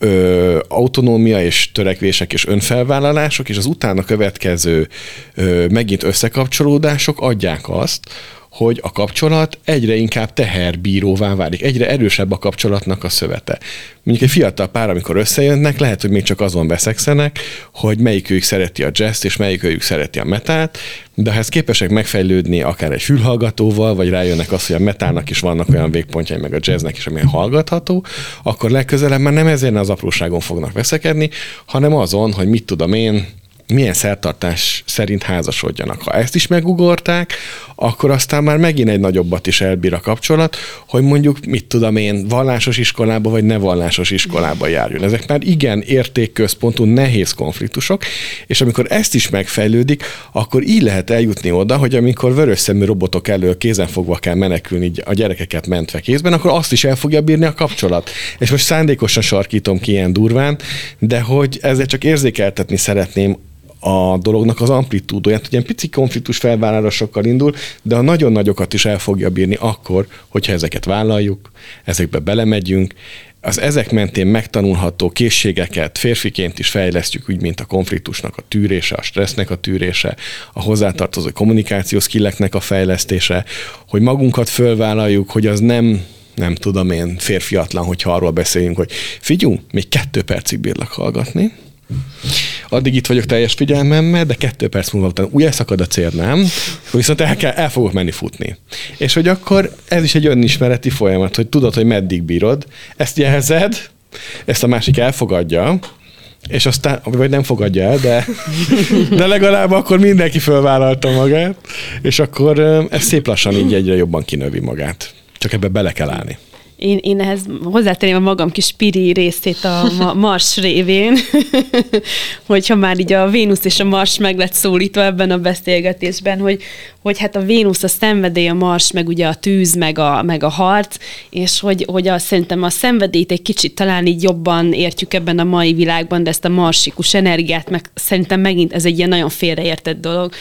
ö, autonómia és törekvések és önfelvállalások, és az utána következő ö, megint összekapcsolódások adják azt, hogy a kapcsolat egyre inkább teherbíróvá válik, egyre erősebb a kapcsolatnak a szövete. Mondjuk egy fiatal pár, amikor összejönnek, lehet, hogy még csak azon veszekszenek, hogy melyikőjük szereti a jazz és melyikőjük szereti a metát, de ha ezt képesek megfejlődni akár egy fülhallgatóval, vagy rájönnek azt, hogy a metának is vannak olyan végpontjai, meg a jazznek is, amilyen hallgatható, akkor legközelebb már nem ezen az apróságon fognak veszekedni, hanem azon, hogy mit tudom én, milyen szertartás szerint házasodjanak. Ha ezt is megugorták, akkor aztán már megint egy nagyobbat is elbír a kapcsolat, hogy mondjuk, mit tudom én, vallásos iskolába vagy ne vallásos iskolába járjon. Ezek már igen értékközpontú, nehéz konfliktusok, és amikor ezt is megfejlődik, akkor így lehet eljutni oda, hogy amikor vörös szemű robotok elől kézenfogva kell menekülni a gyerekeket mentve kézben, akkor azt is el fogja bírni a kapcsolat. És most szándékosan sarkítom ki ilyen durván, de hogy ezzel csak érzékeltetni szeretném a dolognak az amplitúdóját, hogy ilyen pici konfliktus felvállalásokkal indul, de a nagyon nagyokat is el fogja bírni akkor, hogyha ezeket vállaljuk, ezekbe belemegyünk, az ezek mentén megtanulható készségeket férfiként is fejlesztjük, úgy, mint a konfliktusnak a tűrése, a stressznek a tűrése, a hozzátartozó kommunikációs skilleknek a fejlesztése, hogy magunkat fölvállaljuk, hogy az nem nem tudom én, férfiatlan, hogyha arról beszéljünk, hogy figyú, még kettő percig bírlak hallgatni, addig itt vagyok teljes figyelmemmel, de kettő perc múlva után úgy elszakad a nem, viszont el, kell, el fogok menni futni. És hogy akkor ez is egy önismereti folyamat, hogy tudod, hogy meddig bírod, ezt jelzed, ezt a másik elfogadja, és aztán, vagy nem fogadja el, de, de legalább akkor mindenki fölvállalta magát, és akkor ez szép lassan így egyre jobban kinövi magát. Csak ebbe bele kell állni én, én ehhez hozzátenném a magam kis piri részét a Mars révén, hogyha már így a Vénusz és a Mars meg lett szólítva ebben a beszélgetésben, hogy, hogy hát a Vénusz a szenvedély, a Mars meg ugye a tűz, meg a, meg a harc, és hogy, hogy a, szerintem a szenvedélyt egy kicsit talán így jobban értjük ebben a mai világban, de ezt a marsikus energiát, meg szerintem megint ez egy ilyen nagyon félreértett dolog,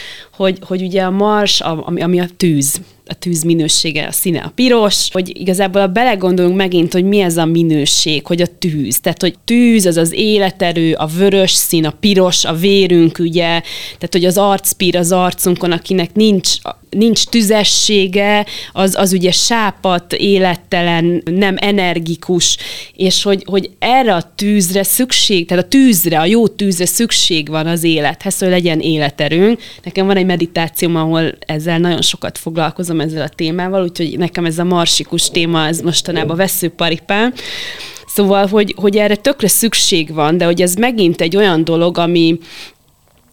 hogy, hogy ugye a mars, ami, ami a tűz, a tűz minősége, a színe a piros, hogy igazából a belegondolunk megint, hogy mi ez a minőség, hogy a tűz. Tehát, hogy tűz, az az életerő, a vörös szín, a piros, a vérünk, ugye, tehát, hogy az arcpír az arcunkon, akinek nincs nincs tüzessége, az, az ugye sápat, élettelen, nem energikus, és hogy, hogy erre a tűzre szükség, tehát a tűzre, a jó tűzre szükség van az élethez, hogy legyen életerőnk. Nekem van egy meditációm, ahol ezzel nagyon sokat foglalkozom ezzel a témával, úgyhogy nekem ez a marsikus téma, ez mostanában veszőparipám. Szóval, hogy, hogy erre tökre szükség van, de hogy ez megint egy olyan dolog, ami,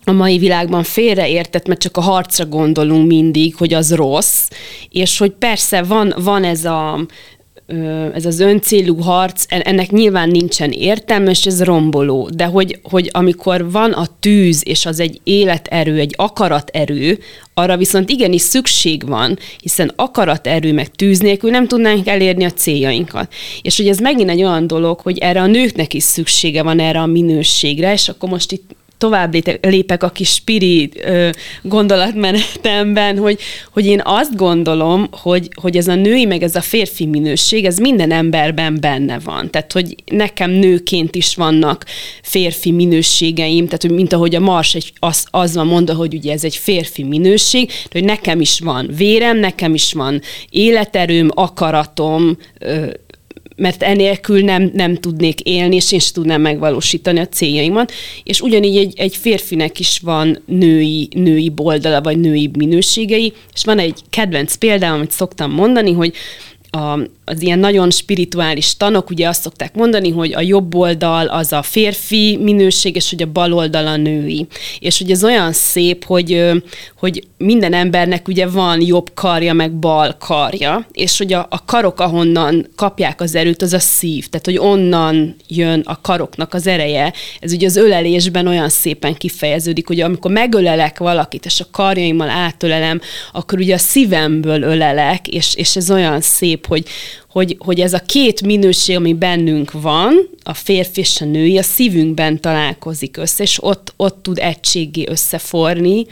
a mai világban félreértett, mert csak a harcra gondolunk mindig, hogy az rossz, és hogy persze van, van ez a ez az öncélú harc, ennek nyilván nincsen értelme, és ez romboló. De hogy, hogy amikor van a tűz, és az egy életerő, egy akaraterő, arra viszont igenis szükség van, hiszen akaraterő meg tűz nélkül nem tudnánk elérni a céljainkat. És hogy ez megint egy olyan dolog, hogy erre a nőknek is szüksége van erre a minőségre, és akkor most itt tovább lépek a kis spiri gondolatmenetemben, hogy, hogy én azt gondolom, hogy, hogy ez a női, meg ez a férfi minőség, ez minden emberben benne van. Tehát, hogy nekem nőként is vannak férfi minőségeim, tehát, hogy mint ahogy a Mars egy, az, az van mondva, hogy ugye ez egy férfi minőség, hogy nekem is van vérem, nekem is van életerőm, akaratom, mert enélkül nem, nem tudnék élni, és én sem tudnám megvalósítani a céljaimat. És ugyanígy egy, egy férfinek is van női, női boldala, vagy női minőségei, és van egy kedvenc példám, amit szoktam mondani, hogy a, az ilyen nagyon spirituális tanok ugye azt szokták mondani, hogy a jobb oldal az a férfi minőség, és hogy a bal oldal a női. És hogy ez olyan szép, hogy, hogy minden embernek ugye van jobb karja, meg bal karja, és hogy a, a karok, ahonnan kapják az erőt, az a szív, tehát hogy onnan jön a karoknak az ereje. Ez ugye az ölelésben olyan szépen kifejeződik, hogy amikor megölelek valakit, és a karjaimmal átölelem, akkor ugye a szívemből ölelek, és, és ez olyan szép, hogy, hogy, hogy ez a két minőség, ami bennünk van, a férfi és a női, a szívünkben találkozik össze, és ott, ott tud egységé összeforni,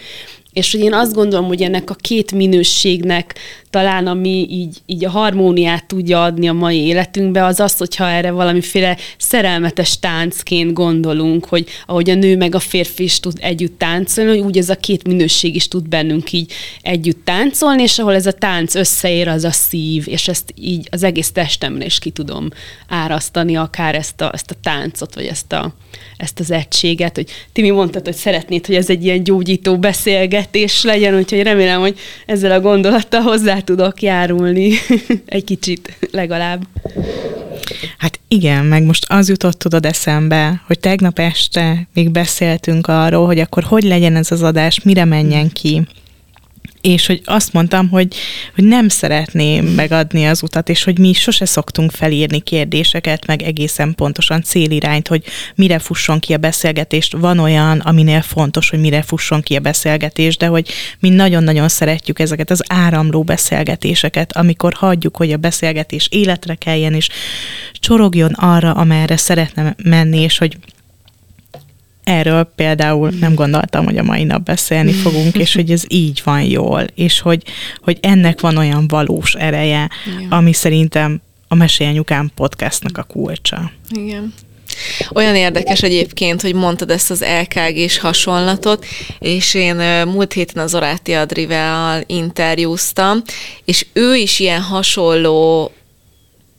és hogy én azt gondolom, hogy ennek a két minőségnek talán ami így, így a harmóniát tudja adni a mai életünkbe, az az, hogyha erre valamiféle szerelmetes táncként gondolunk, hogy ahogy a nő meg a férfi is tud együtt táncolni, hogy úgy ez a két minőség is tud bennünk így együtt táncolni, és ahol ez a tánc összeér, az a szív, és ezt így az egész testemre is ki tudom árasztani, akár ezt a, ezt a táncot, vagy ezt, a, ezt az egységet, hogy Timi mondtad, hogy szeretnéd, hogy ez egy ilyen gyógyító beszélgetés legyen, úgyhogy remélem, hogy ezzel a gondolattal hozzá tudok járulni egy kicsit legalább. Hát igen, meg most az jutott tudod eszembe, hogy tegnap este még beszéltünk arról, hogy akkor hogy legyen ez az adás, mire menjen ki és hogy azt mondtam, hogy, hogy nem szeretném megadni az utat, és hogy mi sose szoktunk felírni kérdéseket, meg egészen pontosan célirányt, hogy mire fusson ki a beszélgetést. Van olyan, aminél fontos, hogy mire fusson ki a beszélgetés, de hogy mi nagyon-nagyon szeretjük ezeket az áramló beszélgetéseket, amikor hagyjuk, hogy a beszélgetés életre keljen, és csorogjon arra, amerre szeretne menni, és hogy erről például nem gondoltam, hogy a mai nap beszélni fogunk, és hogy ez így van jól, és hogy, hogy ennek van olyan valós ereje, Igen. ami szerintem a Mesélyanyukám podcastnak a kulcsa. Igen. Olyan érdekes egyébként, hogy mondtad ezt az LKG-s hasonlatot, és én múlt héten az Oráti Adrivel interjúztam, és ő is ilyen hasonló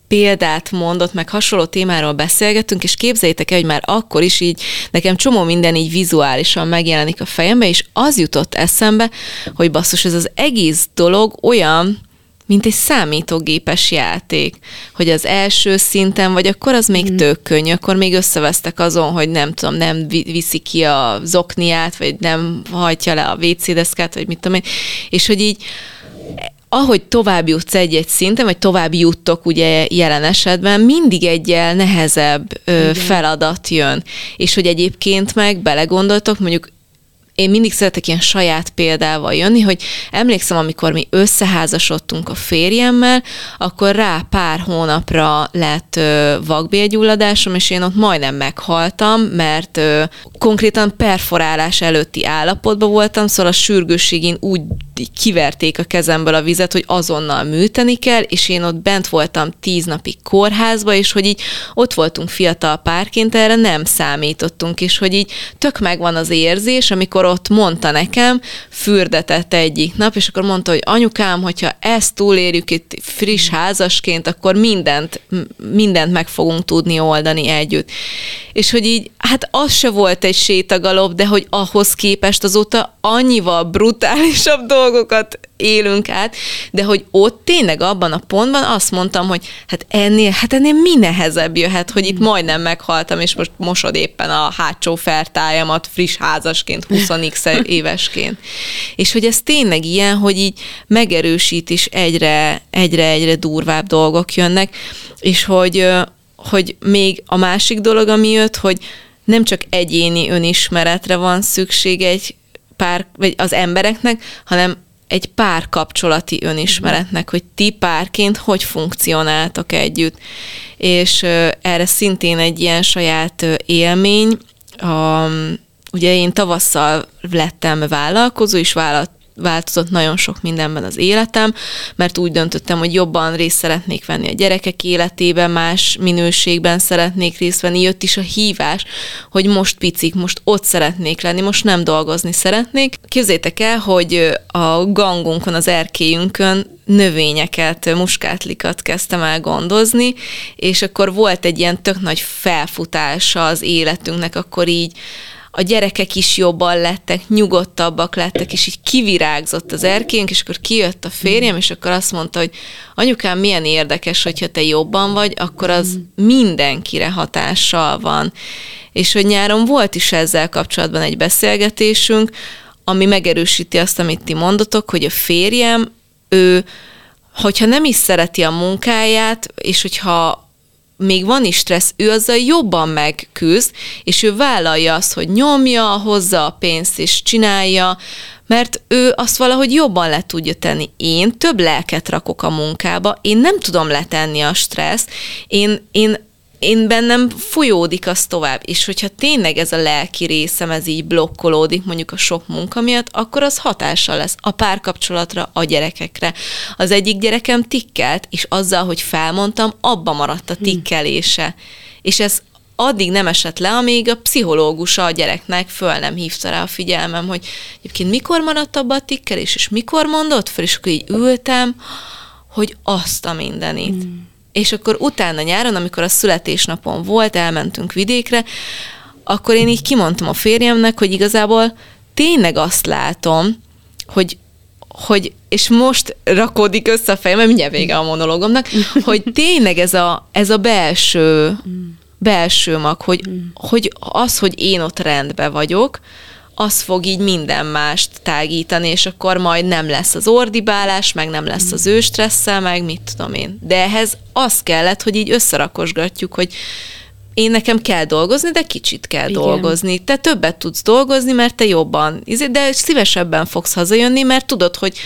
példát mondott, meg hasonló témáról beszélgettünk, és képzeljétek el, hogy már akkor is így nekem csomó minden így vizuálisan megjelenik a fejembe, és az jutott eszembe, hogy basszus, ez az egész dolog olyan, mint egy számítógépes játék, hogy az első szinten, vagy akkor az még mm. tök könnyű, akkor még összevesztek azon, hogy nem tudom, nem viszi ki a zokniát, vagy nem hajtja le a WC deszkát, vagy mit tudom én, és hogy így ahogy tovább jutsz egy-egy szinten, vagy tovább juttok ugye jelen esetben, mindig egyel nehezebb ö, feladat jön. És hogy egyébként meg belegondoltok, mondjuk én mindig szeretek ilyen saját példával jönni, hogy emlékszem, amikor mi összeházasodtunk a férjemmel, akkor rá pár hónapra lett vakbélgyulladásom, és én ott majdnem meghaltam, mert ö, konkrétan perforálás előtti állapotban voltam, szóval a sürgősségén úgy kiverték a kezemből a vizet, hogy azonnal műteni kell, és én ott bent voltam tíz napig kórházba, és hogy így ott voltunk fiatal párként, erre nem számítottunk, és hogy így tök megvan az érzés, amikor ott mondta nekem, fürdetett egyik nap, és akkor mondta, hogy anyukám, hogyha ezt túlérjük itt friss házasként, akkor mindent, mindent meg fogunk tudni oldani együtt. És hogy így, hát az se volt egy sétagalop, de hogy ahhoz képest azóta annyival brutálisabb dolgokat élünk át, de hogy ott tényleg abban a pontban azt mondtam, hogy hát ennél, hát ennél mi nehezebb jöhet, hogy itt majdnem meghaltam, és most mosod éppen a hátsó fertájamat friss házasként, 20 évesként. És hogy ez tényleg ilyen, hogy így megerősít is egyre, egyre, egyre durvább dolgok jönnek, és hogy, hogy még a másik dolog, ami jött, hogy nem csak egyéni önismeretre van szükség egy pár, vagy az embereknek, hanem egy pár kapcsolati önismeretnek, hogy ti párként hogy funkcionáltok együtt. És erre szintén egy ilyen saját élmény, a, ugye én tavasszal lettem vállalkozó, és vállalt, változott nagyon sok mindenben az életem, mert úgy döntöttem, hogy jobban részt szeretnék venni a gyerekek életében, más minőségben szeretnék részt venni. Jött is a hívás, hogy most picik, most ott szeretnék lenni, most nem dolgozni szeretnék. Képzétek el, hogy a gangunkon, az erkélyünkön növényeket, muskátlikat kezdtem el gondozni, és akkor volt egy ilyen tök nagy felfutása az életünknek, akkor így a gyerekek is jobban lettek, nyugodtabbak lettek, és így kivirágzott az erkénk, és akkor kijött a férjem, és akkor azt mondta, hogy anyukám, milyen érdekes, hogyha te jobban vagy, akkor az mindenkire hatással van. És hogy nyáron volt is ezzel kapcsolatban egy beszélgetésünk, ami megerősíti azt, amit ti mondotok, hogy a férjem, ő, hogyha nem is szereti a munkáját, és hogyha még van is stressz, ő azzal jobban megküzd, és ő vállalja azt, hogy nyomja, hozza a pénzt és csinálja, mert ő azt valahogy jobban le tudja tenni. Én több lelket rakok a munkába, én nem tudom letenni a stresszt, én, én én bennem folyódik az tovább, és hogyha tényleg ez a lelki részem, ez így blokkolódik mondjuk a sok munka miatt, akkor az hatással lesz a párkapcsolatra, a gyerekekre. Az egyik gyerekem tikkelt, és azzal, hogy felmondtam, abba maradt a hm. tikkelése. És ez addig nem esett le, amíg a pszichológusa a gyereknek föl nem hívta rá a figyelmem, hogy egyébként mikor maradt abba a tikkelés, és mikor mondott föl, és akkor így ültem, hogy azt a mindenit. Mm és akkor utána nyáron, amikor a születésnapon volt, elmentünk vidékre, akkor én így kimondtam a férjemnek, hogy igazából tényleg azt látom, hogy hogy, és most rakódik össze a fejem, mert mindjárt vége a monológomnak, hogy tényleg ez a, ez a belső, belső mag, hogy, hogy az, hogy én ott rendben vagyok, az fog így minden mást tágítani, és akkor majd nem lesz az ordibálás, meg nem lesz az ő stresszel, meg mit tudom én. De ehhez az kellett, hogy így összerakosgatjuk, hogy én nekem kell dolgozni, de kicsit kell Igen. dolgozni. Te többet tudsz dolgozni, mert te jobban, izé, de szívesebben fogsz hazajönni, mert tudod, hogy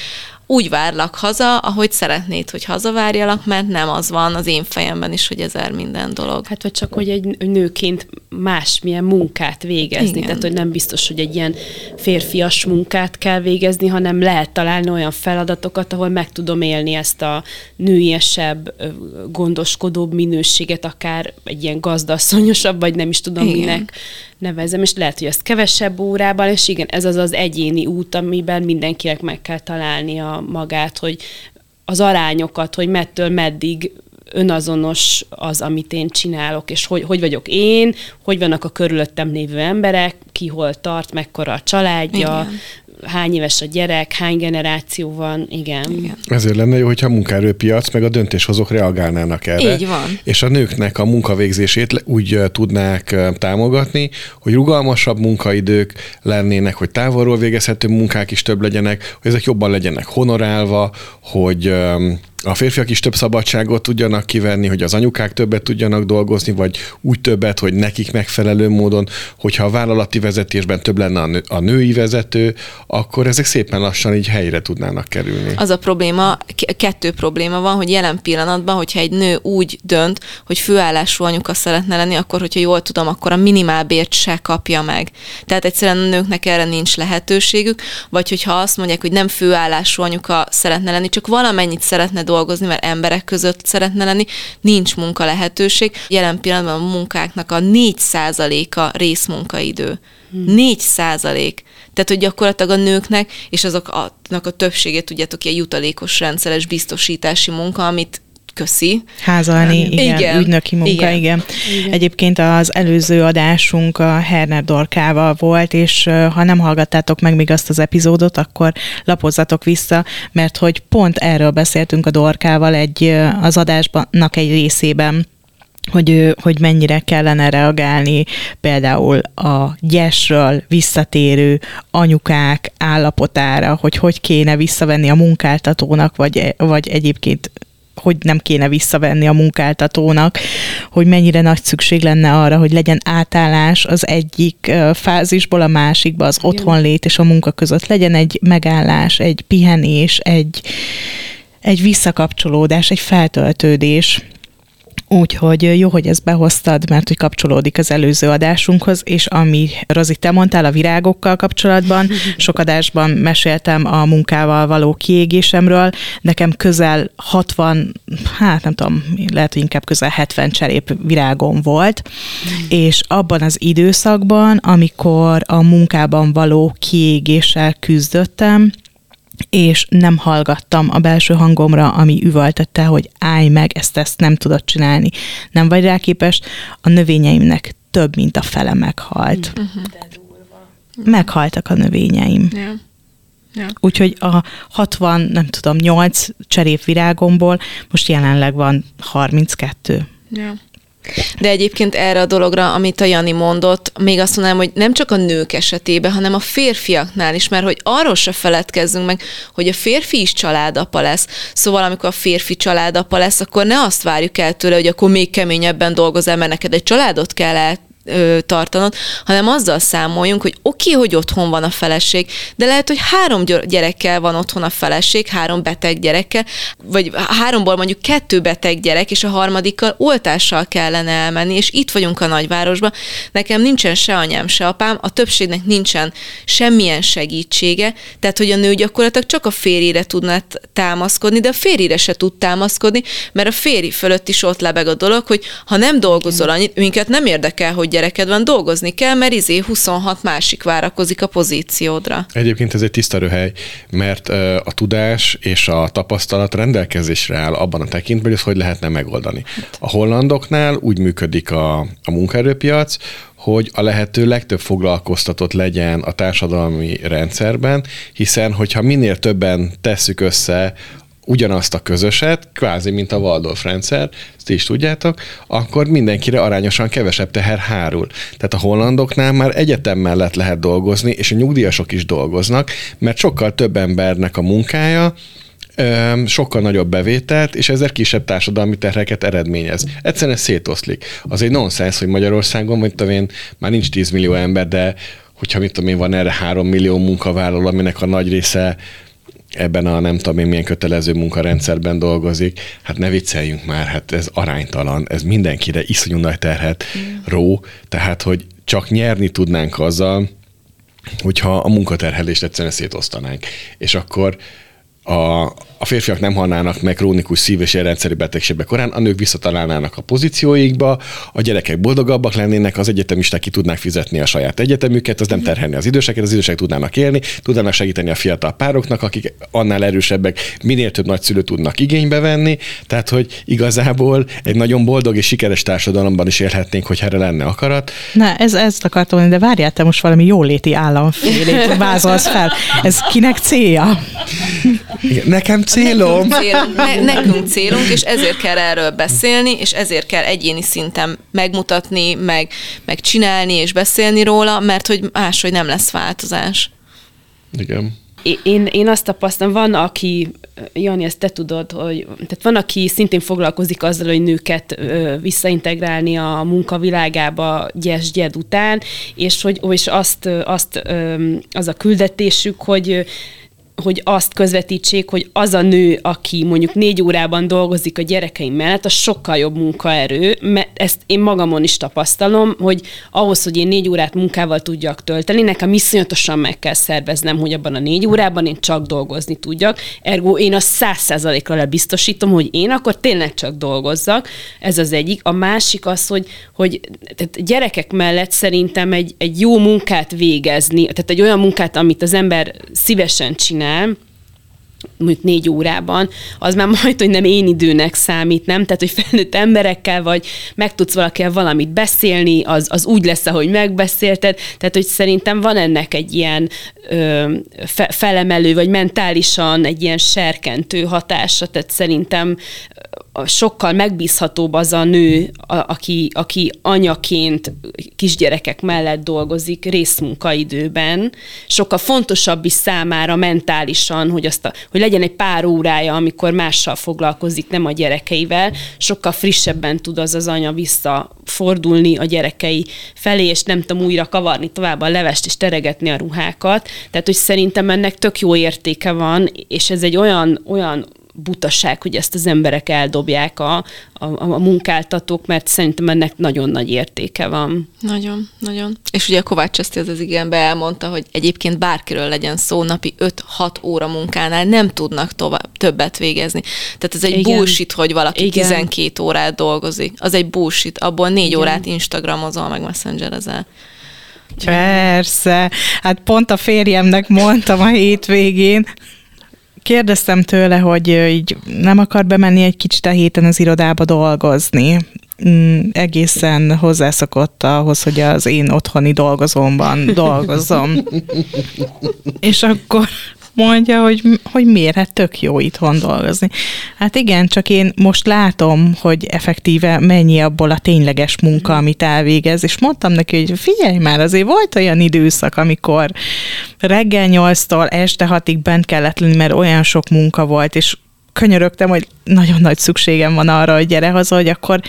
úgy várlak haza, ahogy szeretnéd, hogy hazavárjalak, mert nem az van az én fejemben is, hogy ezer minden dolog. Hát, vagy csak, hogy egy nőként másmilyen munkát végezni. Igen. Tehát, hogy nem biztos, hogy egy ilyen férfias munkát kell végezni, hanem lehet találni olyan feladatokat, ahol meg tudom élni ezt a nőiesebb, gondoskodóbb minőséget, akár egy ilyen gazdasszonyosabb, vagy nem is tudom Igen. minek nevezem, és lehet, hogy ezt kevesebb órában, és igen, ez az az egyéni út, amiben mindenkinek meg kell találnia magát, hogy az arányokat, hogy mettől meddig önazonos az, amit én csinálok, és hogy, hogy vagyok én, hogy vannak a körülöttem lévő emberek, ki hol tart, mekkora a családja, Igen hány éves a gyerek, hány generáció van, igen. igen. Ezért lenne jó, hogyha a munkaerőpiac meg a döntéshozók reagálnának erre. Így van. És a nőknek a munkavégzését úgy tudnák támogatni, hogy rugalmasabb munkaidők lennének, hogy távolról végezhető munkák is több legyenek, hogy ezek jobban legyenek honorálva, hogy a férfiak is több szabadságot tudjanak kivenni, hogy az anyukák többet tudjanak dolgozni, vagy úgy többet, hogy nekik megfelelő módon, hogyha a vállalati vezetésben több lenne a, nő, a női vezető, akkor ezek szépen lassan így helyre tudnának kerülni. Az a probléma, kettő probléma van, hogy jelen pillanatban, hogyha egy nő úgy dönt, hogy főállású anyuka szeretne lenni, akkor, hogyha jól tudom, akkor a minimálbért se kapja meg. Tehát egyszerűen a nőknek erre nincs lehetőségük, vagy hogyha azt mondják, hogy nem főállású anyuka szeretne lenni, csak valamennyit szeretne dolgozni, mert emberek között szeretne lenni, nincs munka lehetőség. Jelen pillanatban a munkáknak a 4%-a részmunkaidő. 4 százalék. Tehát, hogy gyakorlatilag a nőknek, és azoknak a többségét, tudjátok, ilyen jutalékos rendszeres biztosítási munka, amit köszi. Házalni, igen, igen, ügynöki munka, igen. igen. igen. Egyébként az előző adásunk a Herner Dorkával volt, és ha nem hallgattátok meg még azt az epizódot, akkor lapozzatok vissza, mert hogy pont erről beszéltünk a Dorkával egy, az adásnak egy részében, hogy, hogy mennyire kellene reagálni például a gyesről visszatérő anyukák állapotára, hogy hogy kéne visszavenni a munkáltatónak, vagy, vagy egyébként hogy nem kéne visszavenni a munkáltatónak, hogy mennyire nagy szükség lenne arra, hogy legyen átállás az egyik fázisból a másikba, az otthonlét és a munka között. Legyen egy megállás, egy pihenés, egy, egy visszakapcsolódás, egy feltöltődés. Úgyhogy jó, hogy ezt behoztad, mert hogy kapcsolódik az előző adásunkhoz, és ami Rozi, te mondtál a virágokkal kapcsolatban, sok adásban meséltem a munkával való kiégésemről, nekem közel 60, hát nem tudom, lehet, hogy inkább közel 70 cserép virágom volt, és abban az időszakban, amikor a munkában való kiégéssel küzdöttem, és nem hallgattam a belső hangomra, ami üvöltette, hogy állj meg, ezt, ezt nem tudod csinálni. Nem vagy rá képes. A növényeimnek több, mint a fele meghalt. Uh-huh. Meghaltak a növényeim. Yeah. Yeah. Úgyhogy a 60, nem tudom, 8 cserépvirágomból most jelenleg van 32. Yeah. De egyébként erre a dologra, amit a Jani mondott, még azt mondanám, hogy nem csak a nők esetében, hanem a férfiaknál is, mert hogy arról se feledkezzünk meg, hogy a férfi is családapa lesz. Szóval amikor a férfi családapa lesz, akkor ne azt várjuk el tőle, hogy akkor még keményebben dolgozol, mert neked egy családot kell el ö, tartanod, hanem azzal számoljunk, hogy oké, okay, hogy otthon van a feleség, de lehet, hogy három gyerekkel van otthon a feleség, három beteg gyerekkel, vagy háromból mondjuk kettő beteg gyerek, és a harmadikkal oltással kellene elmenni, és itt vagyunk a nagyvárosban. Nekem nincsen se anyám, se apám, a többségnek nincsen semmilyen segítsége, tehát hogy a nő gyakorlatilag csak a férjére tudna támaszkodni, de a férjére se tud támaszkodni, mert a férj fölött is ott lebeg a dolog, hogy ha nem dolgozol annyit, minket nem érdekel, hogy gyereked van, dolgozni kell, mert izé 26 másik várakozik a pozíciódra. Egyébként ez egy tiszta röhely, mert a tudás és a tapasztalat rendelkezésre áll abban a tekintben, hogy ezt hogy lehetne megoldani. A hollandoknál úgy működik a, a munkaerőpiac, hogy a lehető legtöbb foglalkoztatott legyen a társadalmi rendszerben, hiszen hogyha minél többen tesszük össze ugyanazt a közöset, kvázi mint a Waldorf rendszer, ezt is tudjátok, akkor mindenkire arányosan kevesebb teher hárul. Tehát a hollandoknál már egyetem mellett lehet dolgozni, és a nyugdíjasok is dolgoznak, mert sokkal több embernek a munkája, sokkal nagyobb bevételt, és ezzel kisebb társadalmi terheket eredményez. Egyszerűen szétoszlik. Az egy nonsens, hogy Magyarországon, tudom én, már nincs 10 millió ember, de hogyha mit tudom én, van erre 3 millió munkavállaló, aminek a nagy része ebben a nem tudom én milyen kötelező munkarendszerben dolgozik, hát ne vicceljünk már, hát ez aránytalan, ez mindenkire iszonyú nagy terhet ró, tehát hogy csak nyerni tudnánk azzal, hogyha a munkaterhelést egyszerűen szétosztanánk. És akkor a, a férfiak nem halnának meg krónikus szív- és érrendszeri betegségbe korán, a nők visszatalálnának a pozícióikba, a gyerekek boldogabbak lennének, az egyetemisták ki tudnák fizetni a saját egyetemüket, az nem terhelni az időseket, az idősek tudnának élni, tudnának segíteni a fiatal pároknak, akik annál erősebbek, minél több nagyszülő tudnak igénybe venni, tehát hogy igazából egy nagyon boldog és sikeres társadalomban is élhetnénk, hogy erre lenne akarat. Na, ez, ezt akartam mondani, de várjál, te most valami jóléti államfélét vázolsz fel. Ez kinek célja? Nekem célom. Nekünk célunk, ne, nekünk célunk, és ezért kell erről beszélni, és ezért kell egyéni szinten megmutatni, meg, meg csinálni és beszélni róla, mert hogy máshogy nem lesz változás. Igen. Én, én azt tapasztalom, van, aki Jani, ezt te tudod, hogy tehát van, aki szintén foglalkozik azzal, hogy nőket visszaintegrálni a munkavilágába gyes-gyed után, és hogy és azt, azt az a küldetésük, hogy hogy azt közvetítsék, hogy az a nő, aki mondjuk négy órában dolgozik a gyerekeim mellett, az sokkal jobb munkaerő, mert ezt én magamon is tapasztalom, hogy ahhoz, hogy én négy órát munkával tudjak tölteni, nekem iszonyatosan meg kell szerveznem, hogy abban a négy órában én csak dolgozni tudjak. Ergo én a száz százalékra lebiztosítom, hogy én akkor tényleg csak dolgozzak. Ez az egyik. A másik az, hogy, hogy tehát gyerekek mellett szerintem egy, egy jó munkát végezni, tehát egy olyan munkát, amit az ember szívesen csinál, csinál, mondjuk négy órában, az már majd, hogy nem én időnek számít, nem? Tehát, hogy felnőtt emberekkel vagy, meg tudsz valakivel valamit beszélni, az, az úgy lesz, ahogy megbeszélted. Tehát, hogy szerintem van ennek egy ilyen ö, fe, felemelő, vagy mentálisan egy ilyen serkentő hatása, tehát szerintem sokkal megbízhatóbb az a nő, a, aki, aki anyaként kisgyerekek mellett dolgozik részmunkaidőben, sokkal fontosabb is számára mentálisan, hogy, azt a, hogy legyen egy pár órája, amikor mással foglalkozik, nem a gyerekeivel, sokkal frissebben tud az az anya visszafordulni a gyerekei felé, és nem tudom újra kavarni tovább a levest és teregetni a ruhákat. Tehát, hogy szerintem ennek tök jó értéke van, és ez egy olyan, olyan butaság, hogy ezt az emberek eldobják a, a, a munkáltatók, mert szerintem ennek nagyon nagy értéke van. Nagyon, nagyon. És ugye a Kovács ezt az igenbe elmondta, hogy egyébként bárkiről legyen szó, napi 5-6 óra munkánál nem tudnak tovább, többet végezni. Tehát ez egy Igen. bullshit, hogy valaki Igen. 12 órát dolgozik. Az egy bullshit. Abból 4 Igen. órát Instagramozol, meg messengerezel. Persze. Hát pont a férjemnek mondtam a hétvégén, Kérdeztem tőle, hogy így nem akar bemenni egy kicsit a héten az irodába dolgozni. Mm, egészen hozzászokott ahhoz, hogy az én otthoni dolgozómban dolgozom. És akkor mondja, hogy, hogy miért, hát tök jó itthon dolgozni. Hát igen, csak én most látom, hogy effektíve mennyi abból a tényleges munka, amit elvégez, és mondtam neki, hogy figyelj már, azért volt olyan időszak, amikor reggel 8-tól este 6-ig bent kellett lenni, mert olyan sok munka volt, és könyörögtem, hogy nagyon nagy szükségem van arra, hogy gyere haza, hogy akkor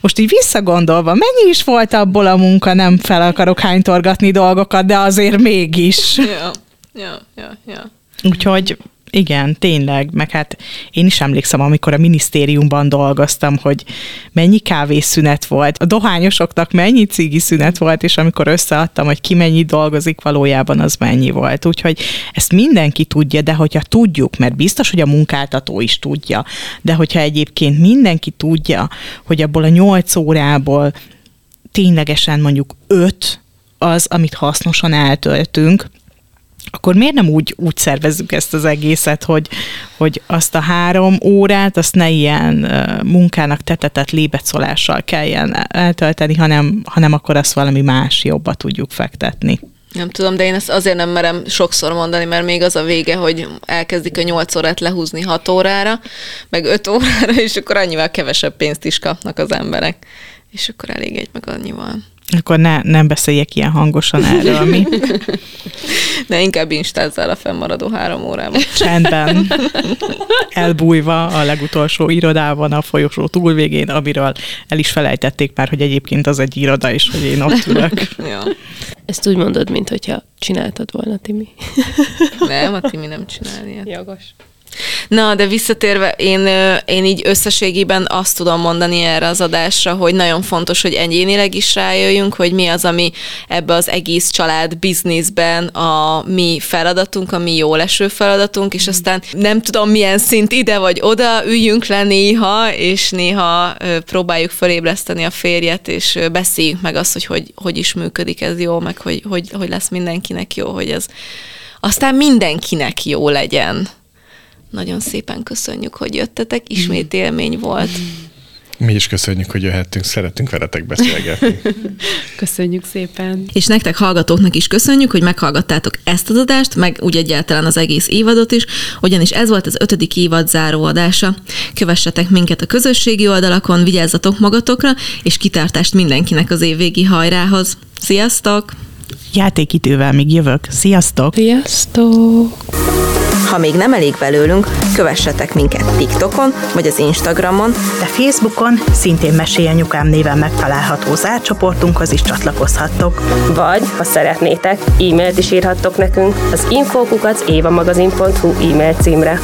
most így visszagondolva, mennyi is volt abból a munka, nem fel akarok hánytorgatni dolgokat, de azért mégis. Ja, ja, ja, ja. Úgyhogy igen, tényleg, meg hát én is emlékszem, amikor a minisztériumban dolgoztam, hogy mennyi kávészünet volt, a dohányosoknak mennyi cigi szünet volt, és amikor összeadtam, hogy ki mennyi dolgozik, valójában az mennyi volt. Úgyhogy ezt mindenki tudja, de hogyha tudjuk, mert biztos, hogy a munkáltató is tudja, de hogyha egyébként mindenki tudja, hogy abból a nyolc órából ténylegesen mondjuk öt az, amit hasznosan eltöltünk, akkor miért nem úgy, úgy szervezzük ezt az egészet, hogy, hogy azt a három órát, azt ne ilyen munkának tetetett lébecolással kelljen eltölteni, hanem, hanem akkor azt valami más jobba tudjuk fektetni. Nem tudom, de én ezt azért nem merem sokszor mondani, mert még az a vége, hogy elkezdik a 8 órát lehúzni 6 órára, meg 5 órára, és akkor annyival kevesebb pénzt is kapnak az emberek. És akkor elég egy meg annyival. Akkor ne, nem beszéljek ilyen hangosan erről, mi? Ne, inkább instázzál a fennmaradó három órában. Csendben. Elbújva a legutolsó irodában a folyosó túlvégén, amiről el is felejtették már, hogy egyébként az egy iroda, és hogy én ott ülök. ja. Ezt úgy mondod, mint hogyha csináltad volna, Timi. nem, a Timi nem csinál ilyet. Jogos. Na, de visszatérve, én, én így összességében azt tudom mondani erre az adásra, hogy nagyon fontos, hogy egyénileg is rájöjjünk, hogy mi az, ami ebbe az egész család bizniszben a mi feladatunk, a mi jó leső feladatunk, és aztán nem tudom milyen szint ide vagy oda, üljünk le néha, és néha próbáljuk fölébreszteni a férjet, és beszéljünk meg azt, hogy hogy, hogy is működik ez jó, meg hogy, hogy, hogy lesz mindenkinek jó, hogy ez aztán mindenkinek jó legyen. Nagyon szépen köszönjük, hogy jöttetek, ismét élmény volt. Mi is köszönjük, hogy jöhettünk, szeretünk veletek beszélgetni. köszönjük szépen. És nektek hallgatóknak is köszönjük, hogy meghallgattátok ezt az adást, meg úgy egyáltalán az egész évadot is, ugyanis ez volt az ötödik évad záró adása. Kövessetek minket a közösségi oldalakon, vigyázzatok magatokra, és kitartást mindenkinek az évvégi hajrához. Sziasztok! Játékidővel még jövök. Sziasztok! Sziasztok! Ha még nem elég belőlünk, kövessetek minket TikTokon vagy az Instagramon, de Facebookon szintén Mesélyanyukám néven megtalálható zárcsoportunkhoz is csatlakozhattok. Vagy, ha szeretnétek, e-mailt is írhattok nekünk az infókukat évamagazin.hu e-mail címre.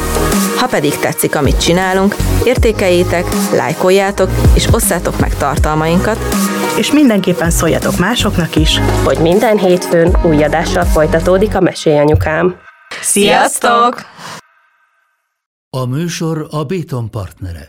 Ha pedig tetszik, amit csinálunk, értékeljétek, lájkoljátok és osszátok meg tartalmainkat, és mindenképpen szóljatok másoknak is, hogy minden hétfőn új adással folytatódik a Mesélyanyukám. Sziasztok! A műsor a Béton partnere.